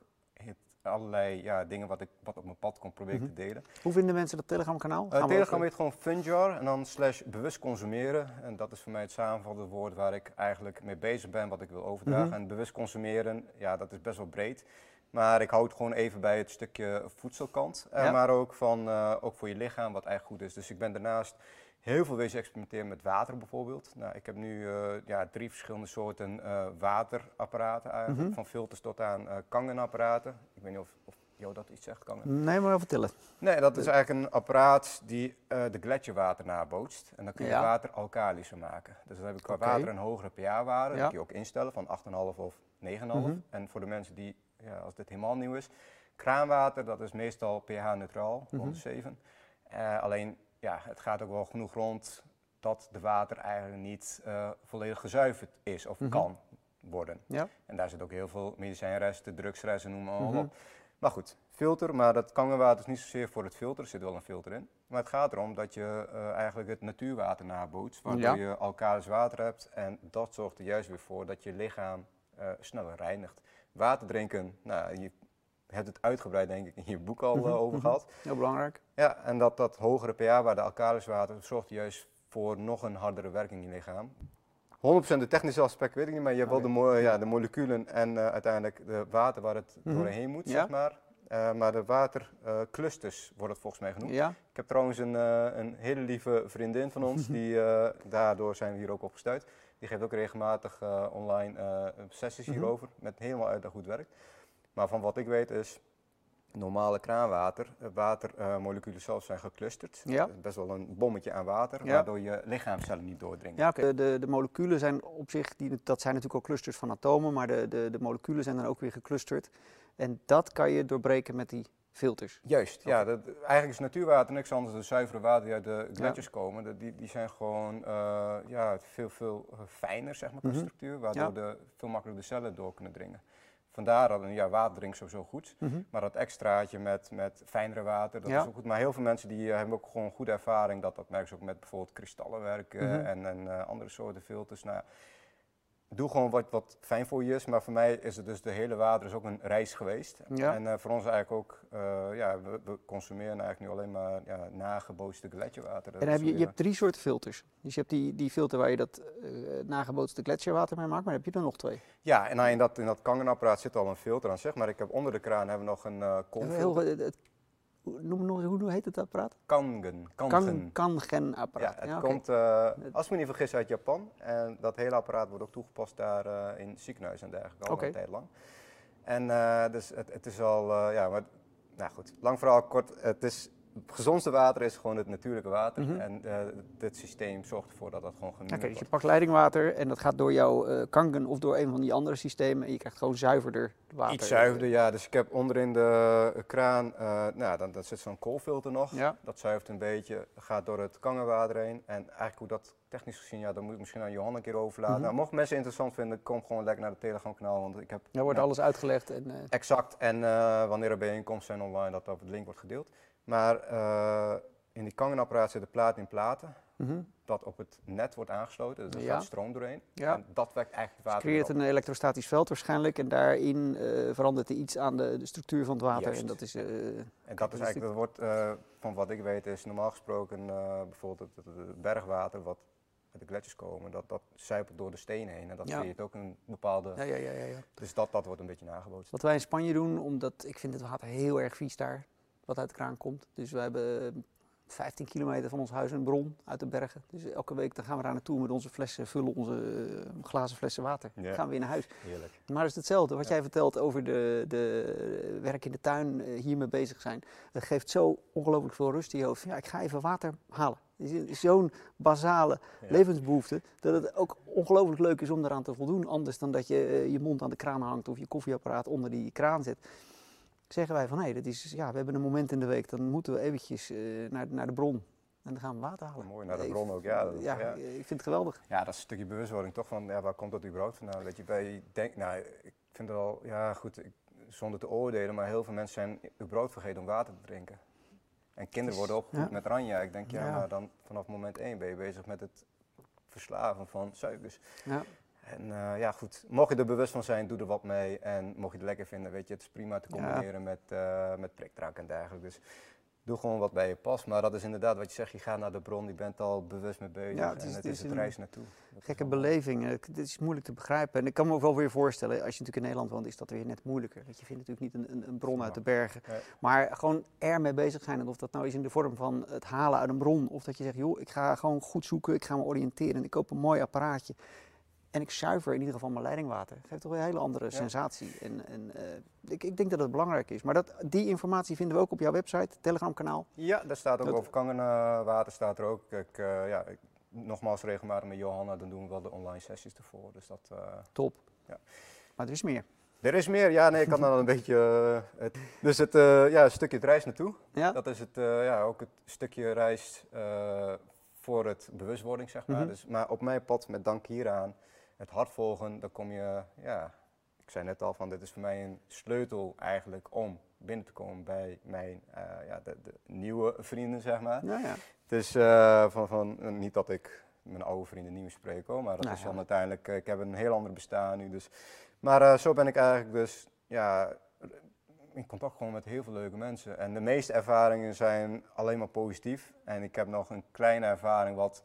allerlei ja, dingen wat, ik, wat op mijn pad komt proberen mm te delen. Hoe vinden mensen dat Telegram kanaal? Uh, Telegram heet gewoon Funjar en dan slash bewust consumeren. En dat is voor mij het samenvattende woord waar ik eigenlijk mee bezig ben, wat ik wil overdragen. Mm -hmm. En bewust consumeren, ja, dat is best wel breed. Maar ik houd gewoon even bij het stukje voedselkant. Uh, ja. Maar ook, van, uh, ook voor je lichaam, wat eigenlijk goed is. Dus ik ben daarnaast heel veel wezen experimenteren met water bijvoorbeeld. Nou, ik heb nu uh, ja, drie verschillende soorten uh, waterapparaten eigenlijk. Mm -hmm. Van filters tot aan uh, kangenapparaten. Ik weet niet of, of jou dat iets zegt, kangen. Nee, maar vertellen. Nee, dat is eigenlijk een apparaat die de gletsjerwater nabootst. En dan kun je ja. water alkalischer maken. Dus dan heb ik qua okay. water een hogere pH-waarde. Ja. Dat kun je ook instellen van 8,5 of 9,5. Mm -hmm. En voor de mensen die, ja, als dit helemaal nieuw is, kraanwater, dat is meestal pH-neutraal, rond mm -hmm. 7. alleen ja, het gaat ook wel genoeg rond dat de water eigenlijk niet uh, volledig gezuiverd is of mm -hmm. kan worden. Ja. En daar zit ook heel veel medicijnresten, drugsresten, noem maar mm -hmm. op. Maar goed, filter, maar dat kangenwater is niet zozeer voor het filter, er zit wel een filter in. Maar het gaat erom dat je uh, eigenlijk het natuurwater nabootst, waardoor ja. je alkalisch water hebt. En dat zorgt er juist weer voor dat je lichaam uh, sneller reinigt. Water drinken, nou, je hebt het uitgebreid denk ik in je boek al uh, over gehad. Heel belangrijk. Ja, en dat, dat hogere pH-waarde alkalisch water zorgt juist voor nog een hardere werking in je lichaam. 100% de technische aspect weet ik niet, maar je hebt wel de, mo ja, de moleculen en uh, uiteindelijk de water waar het mm -hmm. doorheen moet, ja. zeg maar. Uh, maar de waterclusters wordt het volgens mij genoemd. Ja. Ik heb trouwens een, een hele lieve vriendin van ons, die, daardoor zijn we hier ook op gestuurd. Die geeft ook regelmatig online sessies mm -hmm. hierover, met helemaal uit dat goed werkt. Maar van wat ik weet is, normale kraanwater, watermoleculen uh, zelf zijn geclusterd. Ja. Dat is best wel een bommetje aan water, ja. waardoor je lichaamcellen niet doordringen. Ja, okay. de, de, moleculen zijn op zich, die, dat zijn natuurlijk ook clusters van atomen, maar de, de, de moleculen zijn dan ook weer geclusterd. En dat kan je doorbreken met die filters. Juist, ja. Dat, eigenlijk is natuurwater niks anders dan zuivere water die uit de gletsjers ja. komen. Die, die zijn gewoon uh, ja, veel, veel fijner, zeg maar, qua mm -hmm. structuur, waardoor de, veel makkelijker de cellen door kunnen dringen. Vandaar dat een ja, water drinkt sowieso goed. Mm -hmm. Maar dat extraatje met, met fijnere water, dat ja. is ook goed. Maar heel veel mensen die uh, hebben ook gewoon goede ervaring. Dat, dat merken ze ook met bijvoorbeeld kristallenwerken mm -hmm. en, en uh, andere soorten filters. Nou, doe gewoon wat, wat fijn voor je is. Maar voor mij is het dus de hele water is ook een reis geweest. Ja. En eh, voor ons eigenlijk ook, eh, ja, we, we consumeren eigenlijk nu alleen maar ja, nagebootste gletsjerwater. En heb je, je hebt drie soorten filters. Dus je hebt die, die filter waar je dat uh, nagebootste gletsjerwater mee maakt, maar heb je er nog twee. Ja, en nou, in dat, in dat kangenapparaat zit al een filter aan zeg, maar ik heb onder de kraan hebben we nog een uh, koolfilter. Heel, het, noem nog, hoe heet het apparaat? Kangen. Kangen. Kangen apparaat. Ja, het ja, komt, uh, als ik me niet vergis, uit Japan. En dat hele apparaat wordt ook toegepast daar uh, in ziekenhuizen en dergelijke al okay. een tijd lang. En uh, dus het, het, is al, ja, maar, nou goed, lang verhaal kort. Het is gezondste water is gewoon het natuurlijke water. Mm -hmm. En uh, dit systeem zorgt ervoor dat dat gewoon Oké, okay, dus je pakt leidingwater en dat gaat door jouw uh, kangen of door een van die andere systemen en je krijgt gewoon zuiverder water. Iets zuiverder, ja. Dus ik heb onderin de kraan, uh, nou, dan, dan zit zo'n koolfilter nog. Ja. Dat zuivert een beetje, gaat door het kangenwater heen. En eigenlijk hoe dat technisch gezien, ja, dan moet ik misschien aan Johan een keer overlaten. Mm -hmm. nou, mocht mensen interessant vinden, kom gewoon lekker naar het Telegram kanaal, want ik heb... Daar wordt nou, alles uitgelegd. En, exact, en wanneer er bijeenkomsten zijn online, dat op het link wordt gedeeld. Maar uh, in die kangenapparaat zitten platen in platen. Mm -hmm. Dat op het net wordt aangesloten, dus er ja. gaat stroom doorheen. Ja. En dat werkt eigenlijk het water. Dus creëert een elektrostatisch veld waarschijnlijk en daarin uh, verandert er iets aan de, de, structuur van het water. Juist. En dat is. Uh, en dat is eigenlijk, dat wordt van wat ik weet, is normaal gesproken bijvoorbeeld het, het, bergwater wat uit de gletsjers komen, dat, dat zuipelt door de stenen heen en dat Ja. creëert ook een bepaalde. ja, ja, ja, ja, ja. Dus dat, dat wordt een beetje nagebootst. Wat wij in Spanje doen, omdat ik vind het water heel erg vies daar, wat uit de kraan komt. Dus we hebben 15 kilometer van ons huis een bron uit de bergen. Dus elke week dan gaan we daar naartoe met onze flessen, vullen onze uh, glazen flessen water. Ja. Dan gaan we weer naar huis. Heerlijk. Maar het is hetzelfde, wat Ja. jij vertelt over de, de werk in de tuin, hiermee bezig zijn. Dat geeft zo ongelooflijk veel rust in je hoofd. Ja, ik ga even water halen. Het is zo'n basale Ja. levensbehoefte, dat het ook ongelooflijk leuk is om daaraan te voldoen. Anders dan dat je je mond aan de kraan hangt of je koffieapparaat onder die kraan zet. Zeggen wij van, hé, dat is, ja, we hebben een moment in de week, dan moeten we eventjes uh, naar, naar de bron. En dan gaan we water halen. Mooi, naar de bron ook, ja. Dat, Ja, ja. ik vind het geweldig. Ja, dat is een stukje bewustwording toch van, ja, waar komt dat überhaupt vandaan? Dat je bij denkt, nou, ik vind het al, ja goed, ik, zonder te oordelen, maar heel veel mensen zijn überhaupt vergeten om water te drinken. En kinderen worden opgevoed ja. met ranja. Ik denk, ja, Ja. maar dan vanaf moment één ben je bezig met het verslaven van suikers. Ja. En eh, ja, goed, mocht je er bewust van zijn, doe er wat mee. En mocht je het lekker vinden, weet je, het is prima te Ja. combineren met, eh met prikdrank en dergelijke. Dus doe gewoon wat bij je past. Maar dat is inderdaad wat je zegt, je gaat naar de bron, je bent al bewust mee bezig. Ja, het is- en het het is het een reis naartoe. Dat Gekke beleving. Dit is moeilijk te begrijpen. En ik kan me ook wel weer voorstellen, als je natuurlijk in Nederland woont, is dat weer net moeilijker. Want je vindt natuurlijk niet een, een, een bron uit de bergen. Maar gewoon ermee bezig zijn. En of dat nou is in de vorm van het halen uit een bron. Of dat je zegt, joh, ik ga gewoon goed zoeken. Ik ga me oriënteren. En ik koop een mooi apparaatje. En ik zuiver in ieder geval mijn leidingwater. Geeft toch een hele andere Ja. sensatie. En, en eh, ik, ik denk dat het belangrijk is. Maar dat, die informatie vinden we ook op jouw website, Telegram kanaal. Ja, daar staat ook Dat- over kangenwater staat er ook. Ik, eh, ja, ik, nogmaals regelmatig met Johanna, dan doen we wel de online sessies ervoor. Dus dat, eh, Top. Ja. Maar er is meer. Er is meer, ja, nee, ik kan dan een beetje. het, dus het, ja, stukje het reis naartoe. Ja? Dat is het, ja, ook het stukje reis voor het bewustwording, zeg maar. Mhm. dus, maar op mijn pad, met dank hieraan, het hart volgen, dan kom je, ja, ik zei net al van, dit is voor mij een sleutel eigenlijk om binnen te komen bij mijn, eh, ja, de, de nieuwe vrienden, zeg maar. Ja, ja. Dus eh, van, van, niet dat ik mijn oude vrienden niet meer spreek hoor, maar dat Nou is ja. dan uiteindelijk, eh, ik heb een heel ander bestaan nu. Dus. Maar zo ben ik eigenlijk dus ja, in contact gewoon met heel veel leuke mensen. En de meeste ervaringen zijn alleen maar positief. En ik heb nog een kleine ervaring wat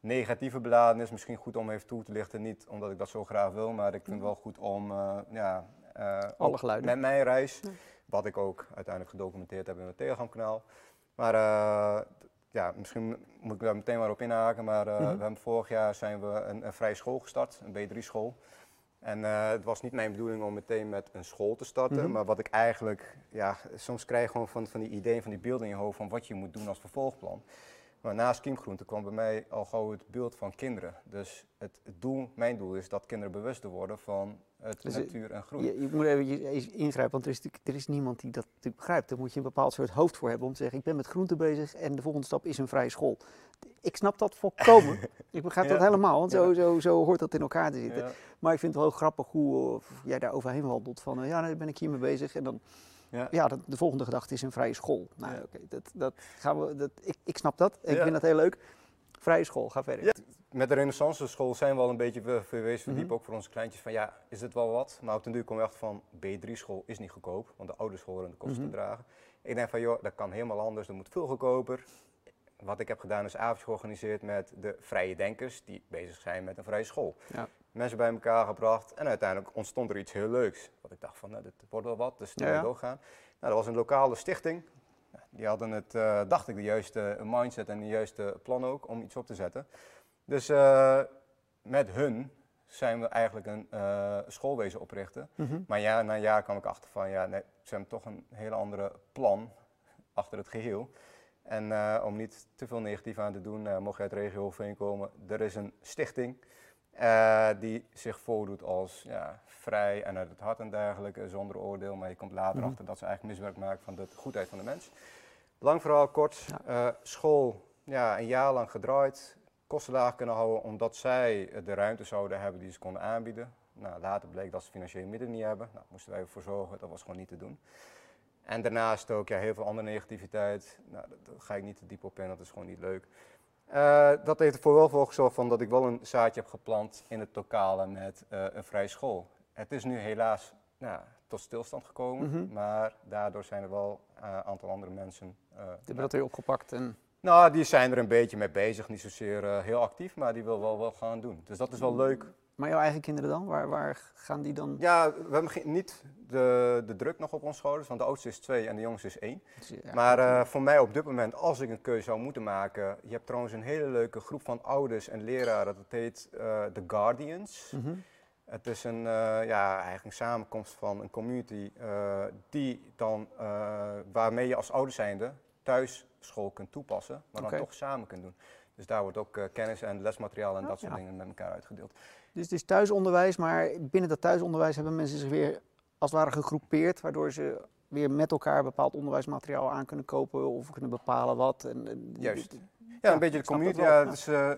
negatieve beladen is. Misschien goed om even toe te lichten, niet omdat ik dat zo graag wil, maar ik vind het wel goed om eh, ja, eh, Alle geluiden. met mijn reis, Ja. wat ik ook uiteindelijk gedocumenteerd heb in mijn Telegram kanaal. Maar eh, ja, misschien moet ik daar meteen maar op inhaken. Maar Mhm. we hebben vorig jaar zijn we een, een vrije school gestart, een B3-school. En het was niet mijn bedoeling om meteen met een school te starten. Mhm. Maar wat ik eigenlijk, ja, soms krijg je gewoon van, van die ideeën, van die beelden in je hoofd van wat je moet doen als vervolgplan. Maar naast kiemgroente kwam bij mij al gauw het beeld van kinderen. Dus het, het doel, mijn doel is dat kinderen bewuster worden van het Dus, eh, natuur en groen. Je, je moet even ingrijpen, want er is, er is niemand die dat natuurlijk begrijpt. Daar moet je een bepaald soort hoofd voor hebben om te zeggen, ik ben met groente bezig en de volgende stap is een vrije school. Ik snap dat volkomen. ik begrijp dat helemaal, want zo, Ja. zo, zo hoort dat in elkaar te zitten. Ja, Maar ik vind het wel grappig hoe eh, jij daar overheen wandelt. Van, eh, ja, daar ben ik hiermee bezig. En dan, ja. ja, de, de volgende gedachte is een vrije school. Nou, Ja. oké, dat, dat gaan we, dat, ik, ik snap dat. Ik vind dat heel leuk. Vrije school, ga verder. Met de renaissance school zijn we al een beetje verwezen verdiepen, Mhm. ook voor onze kleintjes, van ja, is dit wel wat? Maar op den duur komen we echt van, B3 school is niet goedkoop, want de ouders horen de kosten Mhm. te dragen. Ik denk van, joh, dat kan helemaal anders, dat moet veel goedkoper. Wat ik heb gedaan is avondje georganiseerd met de vrije denkers die bezig zijn met een vrije school. Ja. Mensen bij elkaar gebracht en uiteindelijk ontstond er iets heel leuks. Wat ik dacht van, nou, dit wordt wel wat, dus ja, ja. doorgaan. Nou, dat was een lokale stichting. Die hadden het, eh, dacht ik, de juiste mindset en de juiste plan ook om iets op te zetten. Dus eh, met hun zijn we eigenlijk een eh, schoolwezen oprichten. Mhm. Maar ja, na jaar kwam ik achter van, ja, nee, ze hebben toch een hele andere plan achter het geheel. En om niet te veel negatief aan te doen, mocht je uit de regio overheen komen, er is een stichting eh, die zich voordoet als ja, vrij en uit het hart en dergelijke, zonder oordeel. Maar je komt later Mhm. achter dat ze eigenlijk misbruik maken van de goedheid van de mens. Lang verhaal kort, Ja. eh, school ja, een jaar lang gedraaid, kosten laag kunnen houden omdat zij de ruimte zouden hebben die ze konden aanbieden. Nou, later bleek dat ze financiële middelen niet hebben. Nou, moesten wij ervoor zorgen, dat was gewoon niet te doen. En daarnaast ook ja, heel veel andere negativiteit. Nou, daar ga ik niet te diep op in, dat is gewoon niet leuk. Eh, dat heeft ervoor wel voor gezorgd van dat ik wel een zaadje heb geplant in het lokale met eh, een vrije school. Het is nu helaas nou, tot stilstand gekomen, Mhm. maar daardoor zijn er wel een aantal andere mensen. eh, Die hebben dat weer opgepakt en nou, die zijn er een beetje mee bezig, niet zozeer eh, heel actief, maar die wil wel, wel gaan doen. Dus dat is wel leuk. Maar jouw eigen kinderen dan? Waar, waar gaan die dan? Ja, we hebben niet de, de druk nog op ons schouders, want de oudste is twee en de jongste is één. Ja, maar eh, voor mij op dit moment, als ik een keuze zou moeten maken, je hebt trouwens een hele leuke groep van ouders en leraren, dat heet eh The Guardians. Mhm. Het is een, eh, ja, eigenlijk een samenkomst van een community die dan, waarmee je als ouder zijnde thuis school kunt toepassen, maar dan toch samen kunt doen. Dus daar wordt ook kennis en lesmateriaal en Oh, dat soort ja. dingen met elkaar uitgedeeld. Dus het is thuisonderwijs, maar binnen dat thuisonderwijs hebben mensen zich weer als het ware gegroepeerd, waardoor ze weer met elkaar bepaald onderwijsmateriaal aan kunnen kopen of kunnen bepalen wat. En, en- Juist. Ja, Ja, een beetje de community. Ja, dus eh,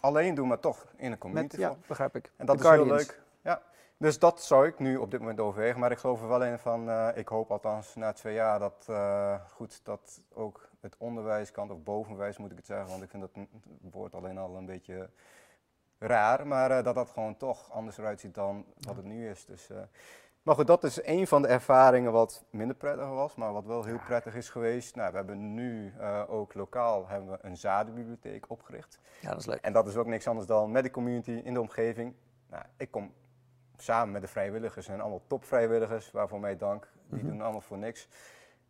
alleen doen, maar toch in een community. Met, ja, begrijp ik. En dat is heel leuk. Ja. Dus dat zou ik nu op dit moment overwegen. Maar ik geloof er wel in van, eh, ik hoop althans na twee jaar dat, eh, goed, dat ook het onderwijskant, of bovenwijs moet ik het zeggen, want ik vind dat woord alleen al een beetje raar. Maar eh, dat dat gewoon toch anders eruit ziet dan wat het nu is. Dus, eh, maar goed, dat is een van de ervaringen wat minder prettig was, maar wat wel heel prettig is geweest. Nou, we hebben nu eh, ook lokaal hebben we een zadenbibliotheek opgericht. Ja, dat is leuk. En dat is ook niks anders dan met de community in de omgeving. Nou, ik kom samen met de vrijwilligers en allemaal topvrijwilligers, waarvoor mij dank. Die Mhm. doen allemaal voor niks.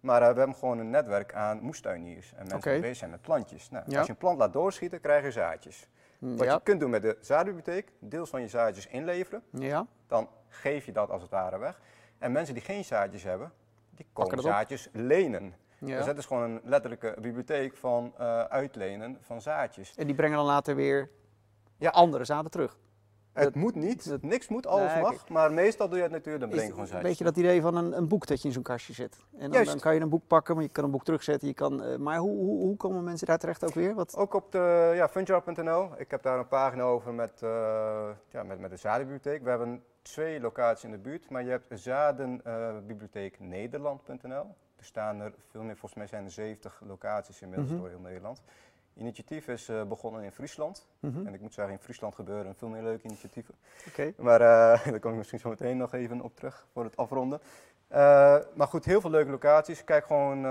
Maar we hebben gewoon een netwerk aan moestuiniers en mensen die bezig zijn met plantjes. Nou, Ja. Als je een plant laat doorschieten, krijg je zaadjes. Wat je kunt doen met de zaadbibliotheek, deels van je zaadjes inleveren. ja. Dan geef je dat als het ware weg. En mensen die geen zaadjes hebben, die komen op. zaadjes lenen. ja. Dus dat is gewoon een letterlijke bibliotheek van eh, uitlenen van zaadjes. En die brengen dan later weer Ja. andere zaden terug. Het Dat- moet niet, dat- niks moet, alles mag, kijk. maar meestal doe je het natuurlijk, dan Is breng je gewoon een zaadjes. beetje dat idee van een, een boek dat je in zo'n kastje zet. En dan, dan kan je een boek pakken, maar je kan een boek terugzetten. Je kan, eh, maar hoe, hoe, hoe komen mensen daar terecht ook weer? Wat, Ook op de ja, funjar.nl, ik heb daar een pagina over met, eh, ja, met, met de zadenbibliotheek. We hebben twee locaties in de buurt, maar je hebt zadenbibliotheek Nederland.nl. Er staan er veel meer, volgens mij zijn er 70 locaties inmiddels Mhm. door heel Nederland. Initiatief is eh, begonnen in Friesland. Mhm. En ik moet zeggen, in Friesland gebeuren veel meer leuke initiatieven. Maar eh, daar kom ik misschien zo meteen nog even op terug voor het afronden. Eh, maar goed, heel veel leuke locaties. Kijk gewoon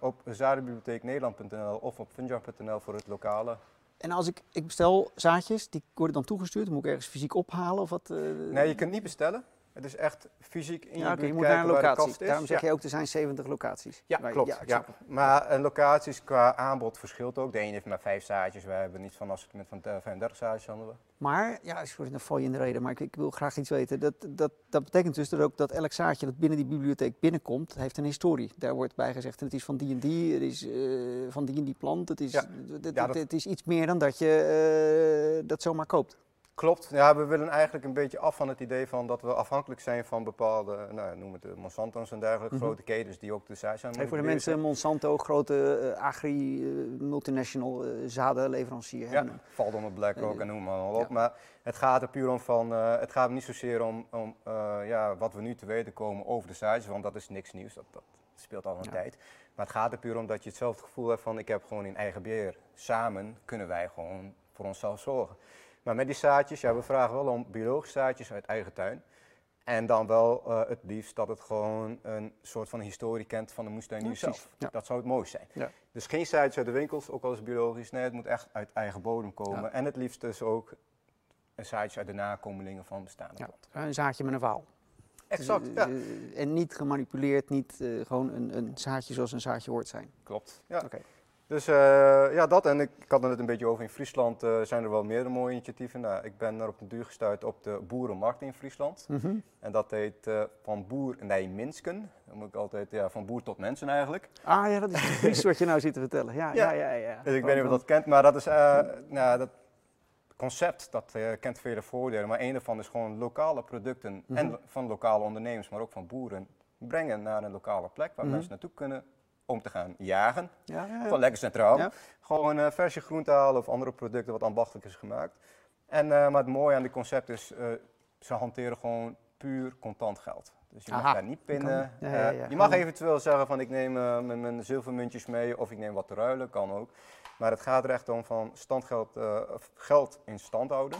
op zadenbibliotheeknederland.nl of op funjar.nl voor het lokale. En als ik, ik bestel zaadjes, die worden dan toegestuurd. Moet ik ergens fysiek ophalen of wat? Nee, je kunt niet bestellen. Het is echt fysiek in ja, je buurt je moet naar een kijken waar de locatie. kast is. Daarom zeg ja. je ook, er zijn 70 locaties. Ja, je- klopt. Ja. Maar een locaties qua aanbod verschilt ook. De ene heeft maar vijf zaadjes. Wij hebben niet van assortiment van eh, 35 zaadjes handelen. Maar, ja, sorry, dan val je in de reden, maar ik, ik wil graag iets weten. Dat, dat, dat betekent dus dat ook dat elk zaadje dat binnen die bibliotheek binnenkomt, heeft een historie. Daar wordt bij gezegd, het is van die en die, het is eh, van die en die plant. Het is, Ja. het, dat- is iets meer dan dat je eh, dat zomaar koopt. Klopt. Ja, we willen eigenlijk een beetje af van het idee van dat we afhankelijk zijn van bepaalde, nou, noem het de Monsanto's en dergelijke, Mhm. grote ketens die ook de aan Hey, voor de mensen, Monsanto, grote eh, agri-multinational eh, zadenleverancier. Ja, valt onder BlackRock Eh, en noem maar op. ja. Maar het gaat er puur om van, eh, het gaat niet zozeer om, om eh, ja, wat we nu te weten komen over de zaadjes, want dat is niks nieuws, dat, dat speelt al een Ja. tijd. Maar het gaat er puur om dat je hetzelfde gevoel hebt van, ik heb gewoon in eigen beheer, samen kunnen wij gewoon voor onszelf zorgen. Maar met die zaadjes, ja, we vragen wel om biologische zaadjes uit eigen tuin. En dan wel uh, het liefst dat het gewoon een soort van historie kent van de moestuinier Ja, zelf. Ja. Dat zou het mooist zijn. Ja. Dus geen zaadjes uit de winkels, ook al is het biologisch. Nee, het moet echt uit eigen bodem komen. En het liefst dus ook een zaadje uit de nakomelingen van bestaande planten. een zaadje met een vaal. Exact, Eh, ja. eh, en niet gemanipuleerd, niet eh, gewoon een, een zaadje zoals een zaadje hoort zijn. Klopt. Ja. Oké. Dus eh, ja, dat. En ik, ik had het net een beetje over in Friesland eh, zijn er wel meerdere mooie initiatieven. Nou, ik ben er op de duur gestuurd op de Boerenmarkt in Friesland. Mhm. En dat heet eh, Van Boer naar Minsken. Dan moet ik altijd, ja, van boer tot mensen eigenlijk. Ah ja, dat is precies wat je nou zit te vertellen. Ja, ja, Ja. ja. ja, Dus ik weet niet of je dat kent, maar dat is, nou, dat concept, dat kent vele voordelen. Maar een daarvan is gewoon lokale producten Mhm. en lo- van lokale ondernemers, maar ook van boeren, brengen naar een lokale plek waar Mhm. mensen naartoe kunnen om te gaan jagen. Ja, ja. Gewoon lekker centraal. Gewoon eh verse groente halen of andere producten wat ambachtelijk is gemaakt. En, eh, maar het mooie aan dit concept is, eh, ze hanteren gewoon puur contant geld. Dus je mag Aha. daar niet pinnen. Kan- ja, ja, ja. je mag eventueel zeggen van ik neem eh, mijn, mijn zilvermuntjes mee of ik neem wat te ruilen, kan ook. Maar het gaat er echt om van standgeld, geld in stand houden.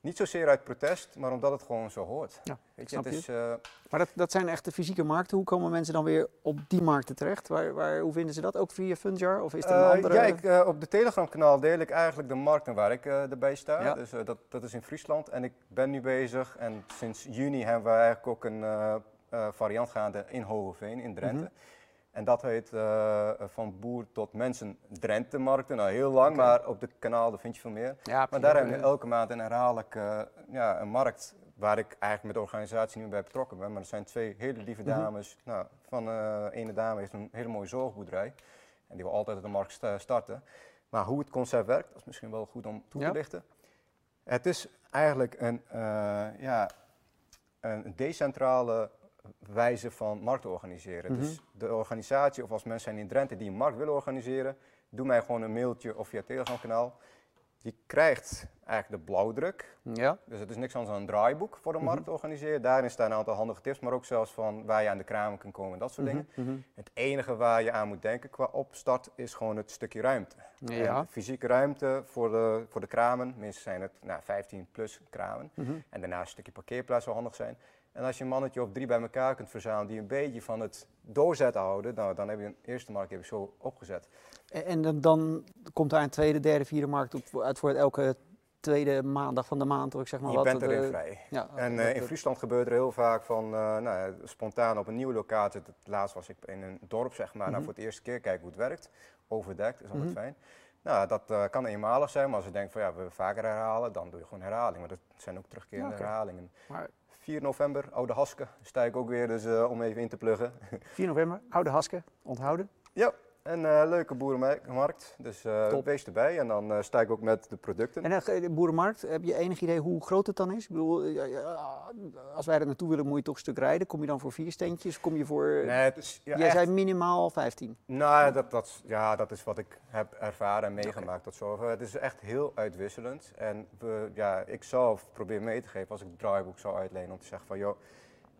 Niet zozeer uit protest, maar omdat het gewoon zo hoort. Ja, Weet je, snap het je. is, eh, Maar dat, dat zijn echt de fysieke markten. Hoe komen mensen dan weer op die markten terecht? Waar, waar, hoe vinden ze dat? Ook via Funjar? Of is er een Eh, andere? Ja, ik, eh, op de Telegram-kanaal deel ik eigenlijk de markten waar ik erbij sta. Ja. Dus dat, dat is in Friesland. En ik ben nu bezig en sinds juni hebben we eigenlijk ook een variant gaande in Hogeveen, in Drenthe. Mhm. En dat heet eh, van boer tot mensen Drenthe-markten. Nou, heel lang, maar op de kanaal daar vind je veel meer. ja, Maar daar hebben we elke maand een herhaaldelijk eh, ja, een markt waar ik eigenlijk met de organisatie niet meer bij betrokken ben. Maar er zijn twee hele lieve Mhm. dames. Nou, van eh ene dame heeft een hele mooie zorgboerderij. En die wil altijd op de markt sta- starten. Maar hoe het concept werkt, dat is misschien wel goed om toe te Ja. lichten. Het is eigenlijk een, ja, een decentrale wijze van markten organiseren. Mhm. Dus de organisatie, of als mensen zijn in Drenthe die een markt willen organiseren, doe mij gewoon een mailtje of via het Telegram-kanaal. Je krijgt eigenlijk de blauwdruk. Ja, Dus het is niks anders dan een draaiboek voor de markt Mhm. organiseren. Daarin staan een aantal handige tips, maar ook zelfs van waar je aan de kramen kunt komen, dat soort dingen. Mhm, mhm. Het enige waar je aan moet denken qua opstart is gewoon het stukje ruimte. Ja. En fysieke ruimte voor de, voor de kramen, minstens zijn het nou, 15 plus kramen. Mhm. En daarnaast een stukje parkeerplaats zou handig zijn. En als je een mannetje of drie bij elkaar kunt verzamelen die een beetje van het doorzetten houden, nou, dan heb je een eerste markt heb je zo opgezet. En, en dan, dan komt daar een tweede, derde, vierde markt op, uit voor elke tweede maandag van de maand. Of ik zeg maar je wat. bent dat, erin eh, vrij. Ja, En eh, in Friesland gebeurt er heel vaak van, eh, nou, ja, spontaan op een nieuwe locatie. Het laatst was ik in een dorp, zeg maar, nou, Mhm. voor het eerste keer kijken hoe het werkt. Overdekt, is altijd Mhm. fijn. Nou, dat kan eenmalig zijn, maar als je denkt van ja, we vaker herhalen, dan doe je gewoon herhaling. Maar dat zijn ook terugkerende Oké. herhalingen. Maar 4 november, Oude Haske, sta ik ook weer, dus om even in te pluggen. 4 november, Oude Haske, onthouden. ja, een eh, leuke boerenmarkt, dus eh wees erbij. En dan eh, sta ik ook met de producten. En de boerenmarkt, heb je enig idee hoe groot het dan is? Ik bedoel, als wij er naartoe willen, moet je toch een stuk rijden. Kom je dan voor vier steentjes? Kom je voor... nee, het is, ja, Jij echt- zei minimaal 15. Nou, dat, dat, ja, dat is wat ik heb ervaren en meegemaakt tot zover. Het is echt heel uitwisselend. En we, ja, ik zou proberen mee te geven als ik het draaiboek zou uitlenen om te zeggen van joh,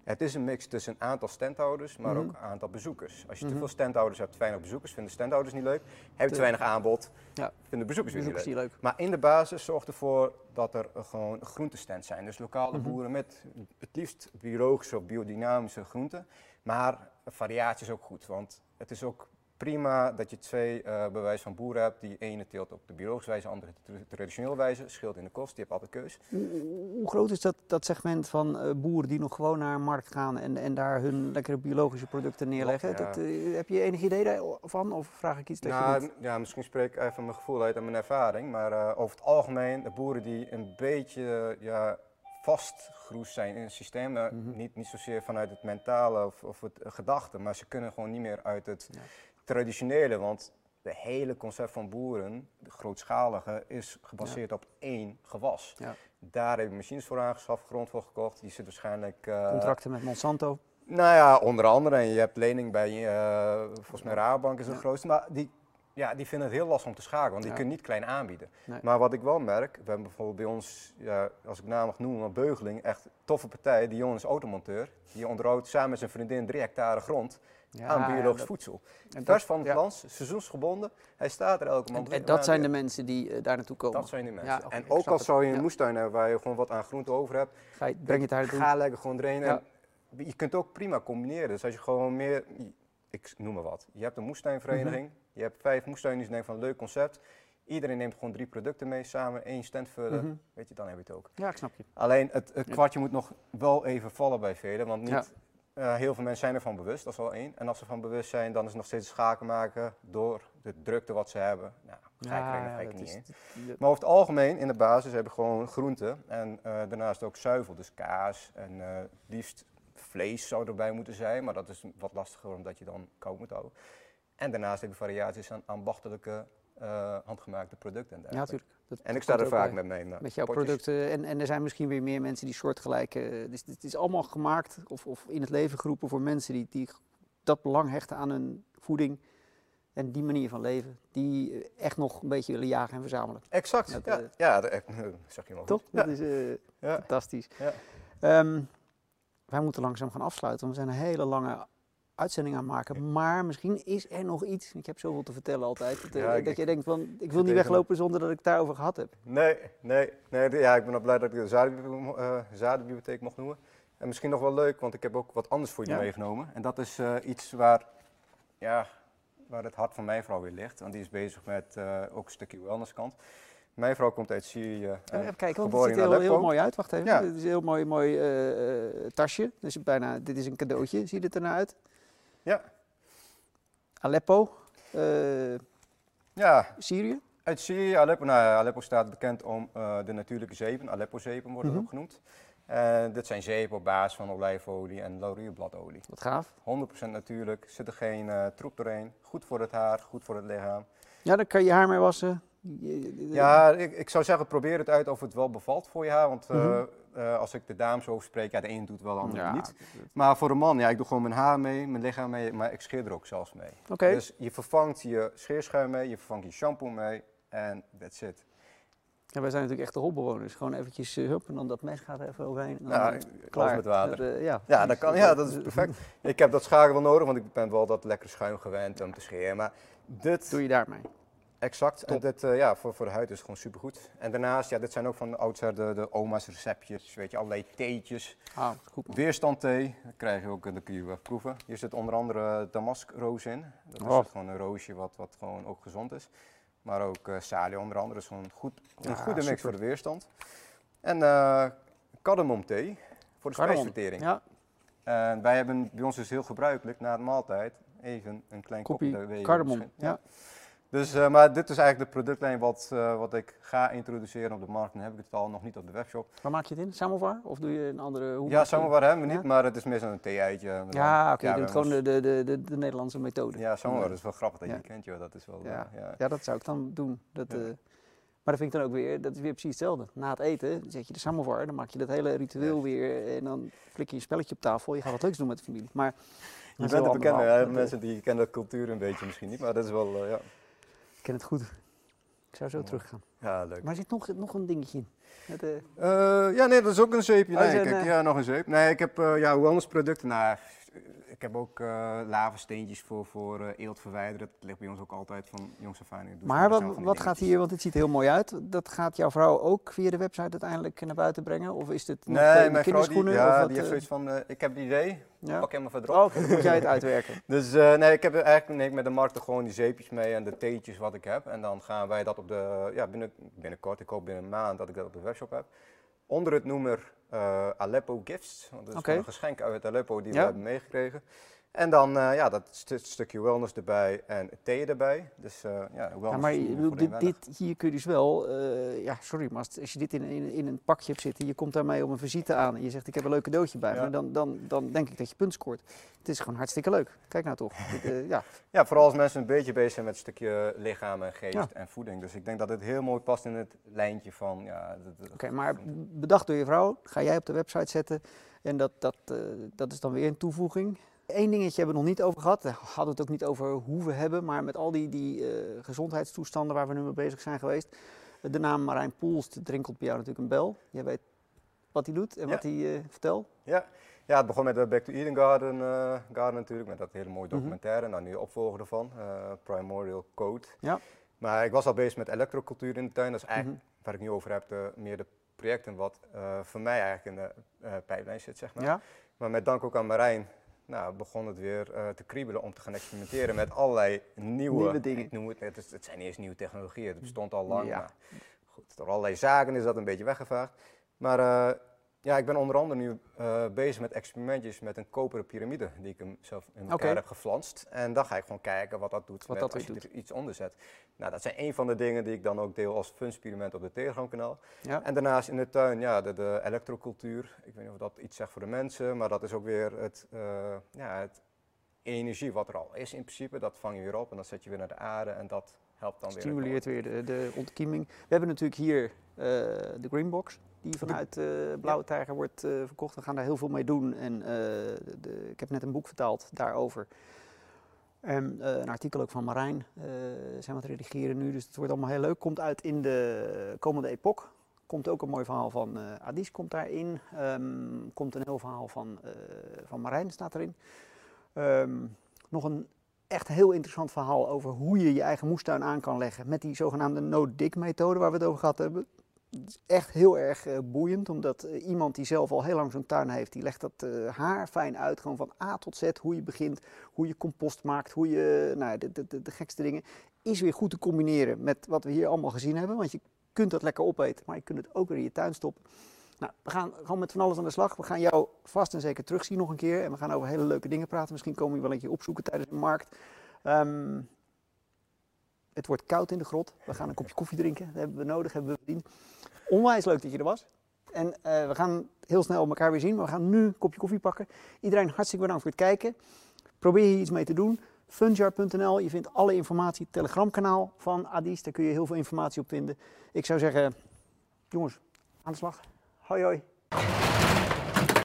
het is een mix tussen een aantal standhouders, maar Mhm. ook een aantal bezoekers. Als je Mhm. te veel standhouders hebt, weinig bezoekers, vinden standhouders niet leuk. Heb je Te- te weinig aanbod, Ja. vinden bezoekers niet Bezoekers leuk. niet leuk. Maar in de basis zorg ervoor dat er gewoon groentestands zijn. Dus lokale Mhm. boeren met het liefst biologische of biodynamische groenten. Maar variatie is ook goed, want het is ook prima dat je twee eh bewijs van boeren hebt. Die ene teelt op de biologische wijze, de andere de traditionele wijze. Scheelt in de kost, die hebt altijd keus. Hoe, groot is dat, dat segment van eh, boeren die nog gewoon naar een markt gaan en, en daar hun lekkere biologische producten neerleggen? Ja. dat, eh, heb je enig idee daarvan of vraag ik iets je Nou, niet... ja, misschien spreek ik even mijn gevoel uit en mijn ervaring. Maar over het algemeen, de boeren die een beetje ja, vastgeroest zijn in het systeem. eh, Mhm. niet, niet zozeer vanuit het mentale of, of het gedachte, maar ze kunnen gewoon niet meer uit het Ja. Traditionele. Want de hele concept van boeren, de grootschalige, is gebaseerd op één gewas. Ja. Daar heb je machines voor aangeschaft, grond voor gekocht. Die zit waarschijnlijk. eh, Contracten met Monsanto? nou ja, onder andere. En je hebt lening bij, eh, volgens mij Rabobank is het Ja. grootste. Maar die, ja, die vinden het heel lastig om te schakelen, want die kunnen niet klein aanbieden. Nee. Maar wat ik wel merk, we hebben bijvoorbeeld bij ons, ja, als ik naam mag noemen, een Beugeling, echt toffe partij. Die jongen is automonteur. Die onderhoudt samen met zijn vriendin drie hectare grond. Aan biologisch dat- voedsel. en Vers van het ja. land, seizoensgebonden. Hij staat er elke En, maand. en dat zijn de mensen die eh, daar naartoe komen. Dat zijn die mensen. Ja, en ook al zou je een Ja. moestuin hebben waar je gewoon wat aan groente over hebt, Ga je, breng je het daar ga lekker gewoon erin. Ja. En je kunt ook prima combineren. Dus als je gewoon meer, ik noem maar wat, je hebt een moestuinvereniging, Mhm. je hebt vijf moestuinen die denken van leuk concept. Iedereen neemt gewoon drie producten mee samen, één stand vullen. Mhm. Weet je, dan heb je het ook. Ja, ik snap je. Alleen het, het Ja. kwartje moet nog wel even vallen bij velen, want niet Ja. Eh, heel veel mensen zijn ervan bewust, dat is wel één. En als ze van bewust zijn, dan is het nog steeds schaken maken door de drukte wat ze hebben. Nou, ga ik er ja, niet in. Maar over het algemeen, in de basis, heb je gewoon groenten en eh, daarnaast ook zuivel, dus kaas en eh, liefst vlees zou erbij moeten zijn, maar dat is wat lastiger omdat je dan koud moet houden. En daarnaast heb je variaties aan ambachtelijke eh, handgemaakte producten en Ja, natuurlijk. Dat En ik sta er vaak bij. met mijn eh, met jouw potjes. producten. En, en er zijn misschien weer meer mensen die soortgelijke. eh, Dus het is allemaal gemaakt of, of in het leven geroepen voor mensen die, die dat belang hechten aan hun voeding. En die manier van leven, die eh, echt nog een beetje willen jagen en verzamelen. Exact, Dat, ja. ja, dat, zeg je maar Toch? Dat is Ja. fantastisch. Ja. Ehm, wij moeten langzaam gaan afsluiten, want we zijn een hele lange uitzending aan maken. Maar misschien is er nog iets. Ik heb zoveel te vertellen altijd. Dat, eh, Ja, dat je denkt van, ik wil niet weglopen zonder dat ik het daarover gehad heb. Nee, nee, nee. Ja, ik ben ook blij dat ik de zadenbibliotheek, eh, zadenbibliotheek mocht noemen. En misschien nog wel leuk, want ik heb ook wat anders voor je Ja. meegenomen. En dat is eh, iets waar, ja, waar het hart van mijn vrouw weer ligt. Want die is bezig met ook een stukje wellnesskant. Mijn vrouw komt uit Syrië. en Even kijken, want het ziet er heel, mooi uit. Wacht even. Ja. Dit is een heel mooi, mooi tasje. Dus bijna, dit is een cadeautje. Ziet het er nou uit? Ja. Aleppo, eh, Ja, Syrië. uit Syrië. Aleppo, nou, Aleppo staat bekend om eh, de natuurlijke zeepen. Aleppo-zeepen worden Mhm. ook genoemd. En dit zijn zeepen op basis van olijfolie en laurierbladolie. Wat gaaf. 100% natuurlijk, zit er geen eh, troep doorheen. Goed voor het haar, goed voor het lichaam. Ja, dan kan je haar mee wassen. Je- je- Ja, ik, ik zou zeggen, probeer het uit of het wel bevalt voor je haar. Want eh, Mhm. Eh, als ik de dames over spreek, ja, de een doet wel, de andere Ja, niet. Maar voor een man, ja, ik doe gewoon mijn haar mee, mijn lichaam mee, maar ik scheer er ook zelfs mee. Oké. Dus je vervangt je scheerschuim mee, je vervangt je shampoo mee en that's it. Ja, wij zijn natuurlijk echte holbewoners. Gewoon eventjes uh, hup en dan dat mes gaat er even overheen. Ja, eh, klas met water. Dat, ja, Ja, dat kan, ja, dat is perfect. Ik heb dat scharen wel nodig, want ik ben wel dat lekkere schuim gewend om te scheren. Maar dit, Doe je daarmee. Exact, en eh, ja, voor, voor de huid is het gewoon supergoed. En daarnaast, ja, dit zijn ook van de oudsher de, de oma's receptjes, weet je, allerlei theetjes. Ah, goed man. Weerstand thee, dat krijg je ook, eh, dat kun je wel proeven. Hier zit onder andere damaskroos in. Dat is Oh. gewoon een roosje wat, wat gewoon ook gezond is. Maar ook eh salie onder andere, is gewoon een, goed, een Ja, goede mix super. voor de weerstand. En eh thee voor de spijsvertering. Ja, En wij hebben, bij ons is heel gebruikelijk na de maaltijd even een klein kopje cardamom. misschien. Ja. Dus, eh, maar dit is eigenlijk de productlijn wat, eh, wat ik ga introduceren op de markt. Dan heb ik het al nog niet op de webshop. Waar maak je het in? Samovar? Of doe je een andere... Hoe maak ja, samovar hebben we niet, Ja? maar het is meestal een thee-eitje. maar dan- Ja, oké. je we doet hebben gewoon ons- de, de, de, de, de Nederlandse methode. Ja, samovar is wel grappig dat je Ja. die kent, joh. Dat is wel, Ja. eh, ja. Ja, dat zou ik dan doen. Dat, Ja. maar dat vind ik dan ook weer, dat is weer precies hetzelfde. Na het eten zet je de samovar, dan maak je dat hele ritueel Ja. weer en dan flik je een spelletje op tafel. Je gaat wat leuks doen met de familie. Maar Je bent een bekende, mensen die kennen de cultuur een beetje misschien niet, maar dat is wel, ja. Ik ken het goed. Ik zou zo Mooi. teruggaan. ja, leuk. Maar er zit nog, nog een dingetje in. Het, eh, Eh, ja, nee, dat is ook een zeepje. Oh, een, eh, ja, nog een zeep. Nee, ik heb ja, wellnessproducten. Nou, ik heb ook eh lavesteentjes voor, voor eh, eelt verwijderen. Dat ligt bij ons ook altijd van jongs af aan. Maar wat, gaat hier, want het ziet heel mooi uit. Dat gaat jouw vrouw ook via de website uiteindelijk naar buiten brengen? Of is dit nog Nee, de- de mijn vrouw die, kinderschoenen? ja, of wat, die heeft eh, zoiets van, eh, ik heb het idee, ja? pak hem even erop. Oh, dan moet jij het uitwerken. Dus eh, nee, ik heb eigenlijk neem ik met de markt gewoon die zeepjes mee en de theetjes wat ik heb. En dan gaan wij dat op de, ja, binnen, binnenkort, ik hoop binnen een maand dat ik dat op de webshop heb. Onder het noemer eh, Aleppo Gifts, want dat is een geschenk uit Aleppo die Ja. we hebben meegekregen. En dan eh, ja, dat st- stukje wellness erbij en thee erbij. Dus eh ja, wellness Ja, maar je dit, dit hier kun je dus wel, eh, ja sorry, maar als, als je dit in, in, in een pakje hebt zitten, je komt daarmee om een visite aan en je zegt ik heb een leuk cadeautje bij Ja. me, dan, dan, dan denk ik dat je punt scoort. Het is gewoon hartstikke leuk. Kijk nou toch. Dit, ja. Ja, vooral als mensen een beetje bezig zijn met een stukje lichaam en geest Ja. en voeding. Dus ik denk dat het heel mooi past in het lijntje van, ja... Oké, maar bedacht door je vrouw, ga jij op de website zetten en dat, dat, dat is dan weer een toevoeging. Eén dingetje hebben we nog niet over gehad, daar hadden we het ook niet over hoe we hebben, maar met al die, die eh, gezondheidstoestanden waar we nu mee bezig zijn geweest. De naam Marijn Poels drinkelt bij jou natuurlijk een bel. Jij weet wat hij doet en Ja. wat hij eh vertelt. Ja, Ja, het begon met de Back to Eden Garden, uh, Garden natuurlijk, met dat hele mooie Mhm. documentaire. En dan nu de opvolger ervan, eh, Primordial Code. Ja. Maar ik was al bezig met elektrocultuur in de tuin. Dat is eigenlijk, Mhm. waar ik nu over heb, de, meer de projecten wat eh, voor mij eigenlijk in de eh pijplijn zit, zeg maar. Ja? Maar met dank ook aan Marijn nou, begon het weer eh, te kriebelen om te gaan experimenteren met allerlei nieuwe, Nieuwe dingen. Ik noem het, het, is- het zijn niet eens nieuwe technologieën, het bestond al lang. Ja. Maar goed, door allerlei zaken is dat een beetje weggevaagd. Maar eh, ja, ik ben onder andere nu eh, bezig met experimentjes met een koperen piramide die ik hem zelf in elkaar Oké. heb geflanst. En dan ga ik gewoon kijken wat dat doet Wat met dat als je er iets onder zet. Nou, dat zijn een van de dingen die ik dan ook deel als funexperiment op het Telegram kanaal. Ja. En daarnaast in de tuin, ja, de, de elektrocultuur. Ik weet niet of dat iets zegt voor de mensen, maar dat is ook weer het, eh, ja, het energie wat er al is in principe. Dat vang je weer op en dat zet je weer naar de aarde en dat helpt dan weer. Stimuleert weer de, de ontkieming. We hebben natuurlijk hier de Greenbox, die vanuit eh Blauwe Tijger wordt eh, verkocht. We gaan daar heel veel mee doen. En eh, de, de- ik heb net een boek vertaald daarover. En eh, een artikel ook van Marijn eh, zijn we aan het redigeren nu. Dus het wordt allemaal heel leuk. Komt uit in de komende epoch. Komt ook een mooi verhaal van eh Adis komt daarin. Ehm, komt een heel verhaal van, eh, van Marijn staat erin. Ehm, nog een echt heel interessant verhaal over hoe je je eigen moestuin aan kan leggen met die zogenaamde no-dig methode waar we het over gehad hebben. Echt heel erg eh, boeiend, omdat eh, iemand die zelf al heel lang zo'n tuin heeft, die legt dat eh haar fijn uit, gewoon van A tot Z, hoe je begint, hoe je compost maakt, hoe je, nou, de, de, de, gekste dingen, is weer goed te combineren met wat we hier allemaal gezien hebben, want je kunt dat lekker opeten, maar je kunt het ook weer in je tuin stoppen. Nou, we gaan gewoon met van alles aan de slag. We gaan jou vast en zeker terugzien nog een keer. En we gaan over hele leuke dingen praten. Misschien komen we je wel een keer opzoeken tijdens de markt. Ehm, het wordt koud in de grot. We gaan een kopje koffie drinken. Dat hebben we nodig, hebben we verdiend. Onwijs leuk dat je er was. En eh, we gaan heel snel elkaar weer zien. Maar we gaan nu een kopje koffie pakken. Iedereen hartstikke bedankt voor het kijken. Probeer hier iets mee te doen. Funjar.nl, je vindt alle informatie. Telegramkanaal van Adis, daar kun je heel veel informatie op vinden. Ik zou zeggen, jongens, aan de slag. Hoi hoi.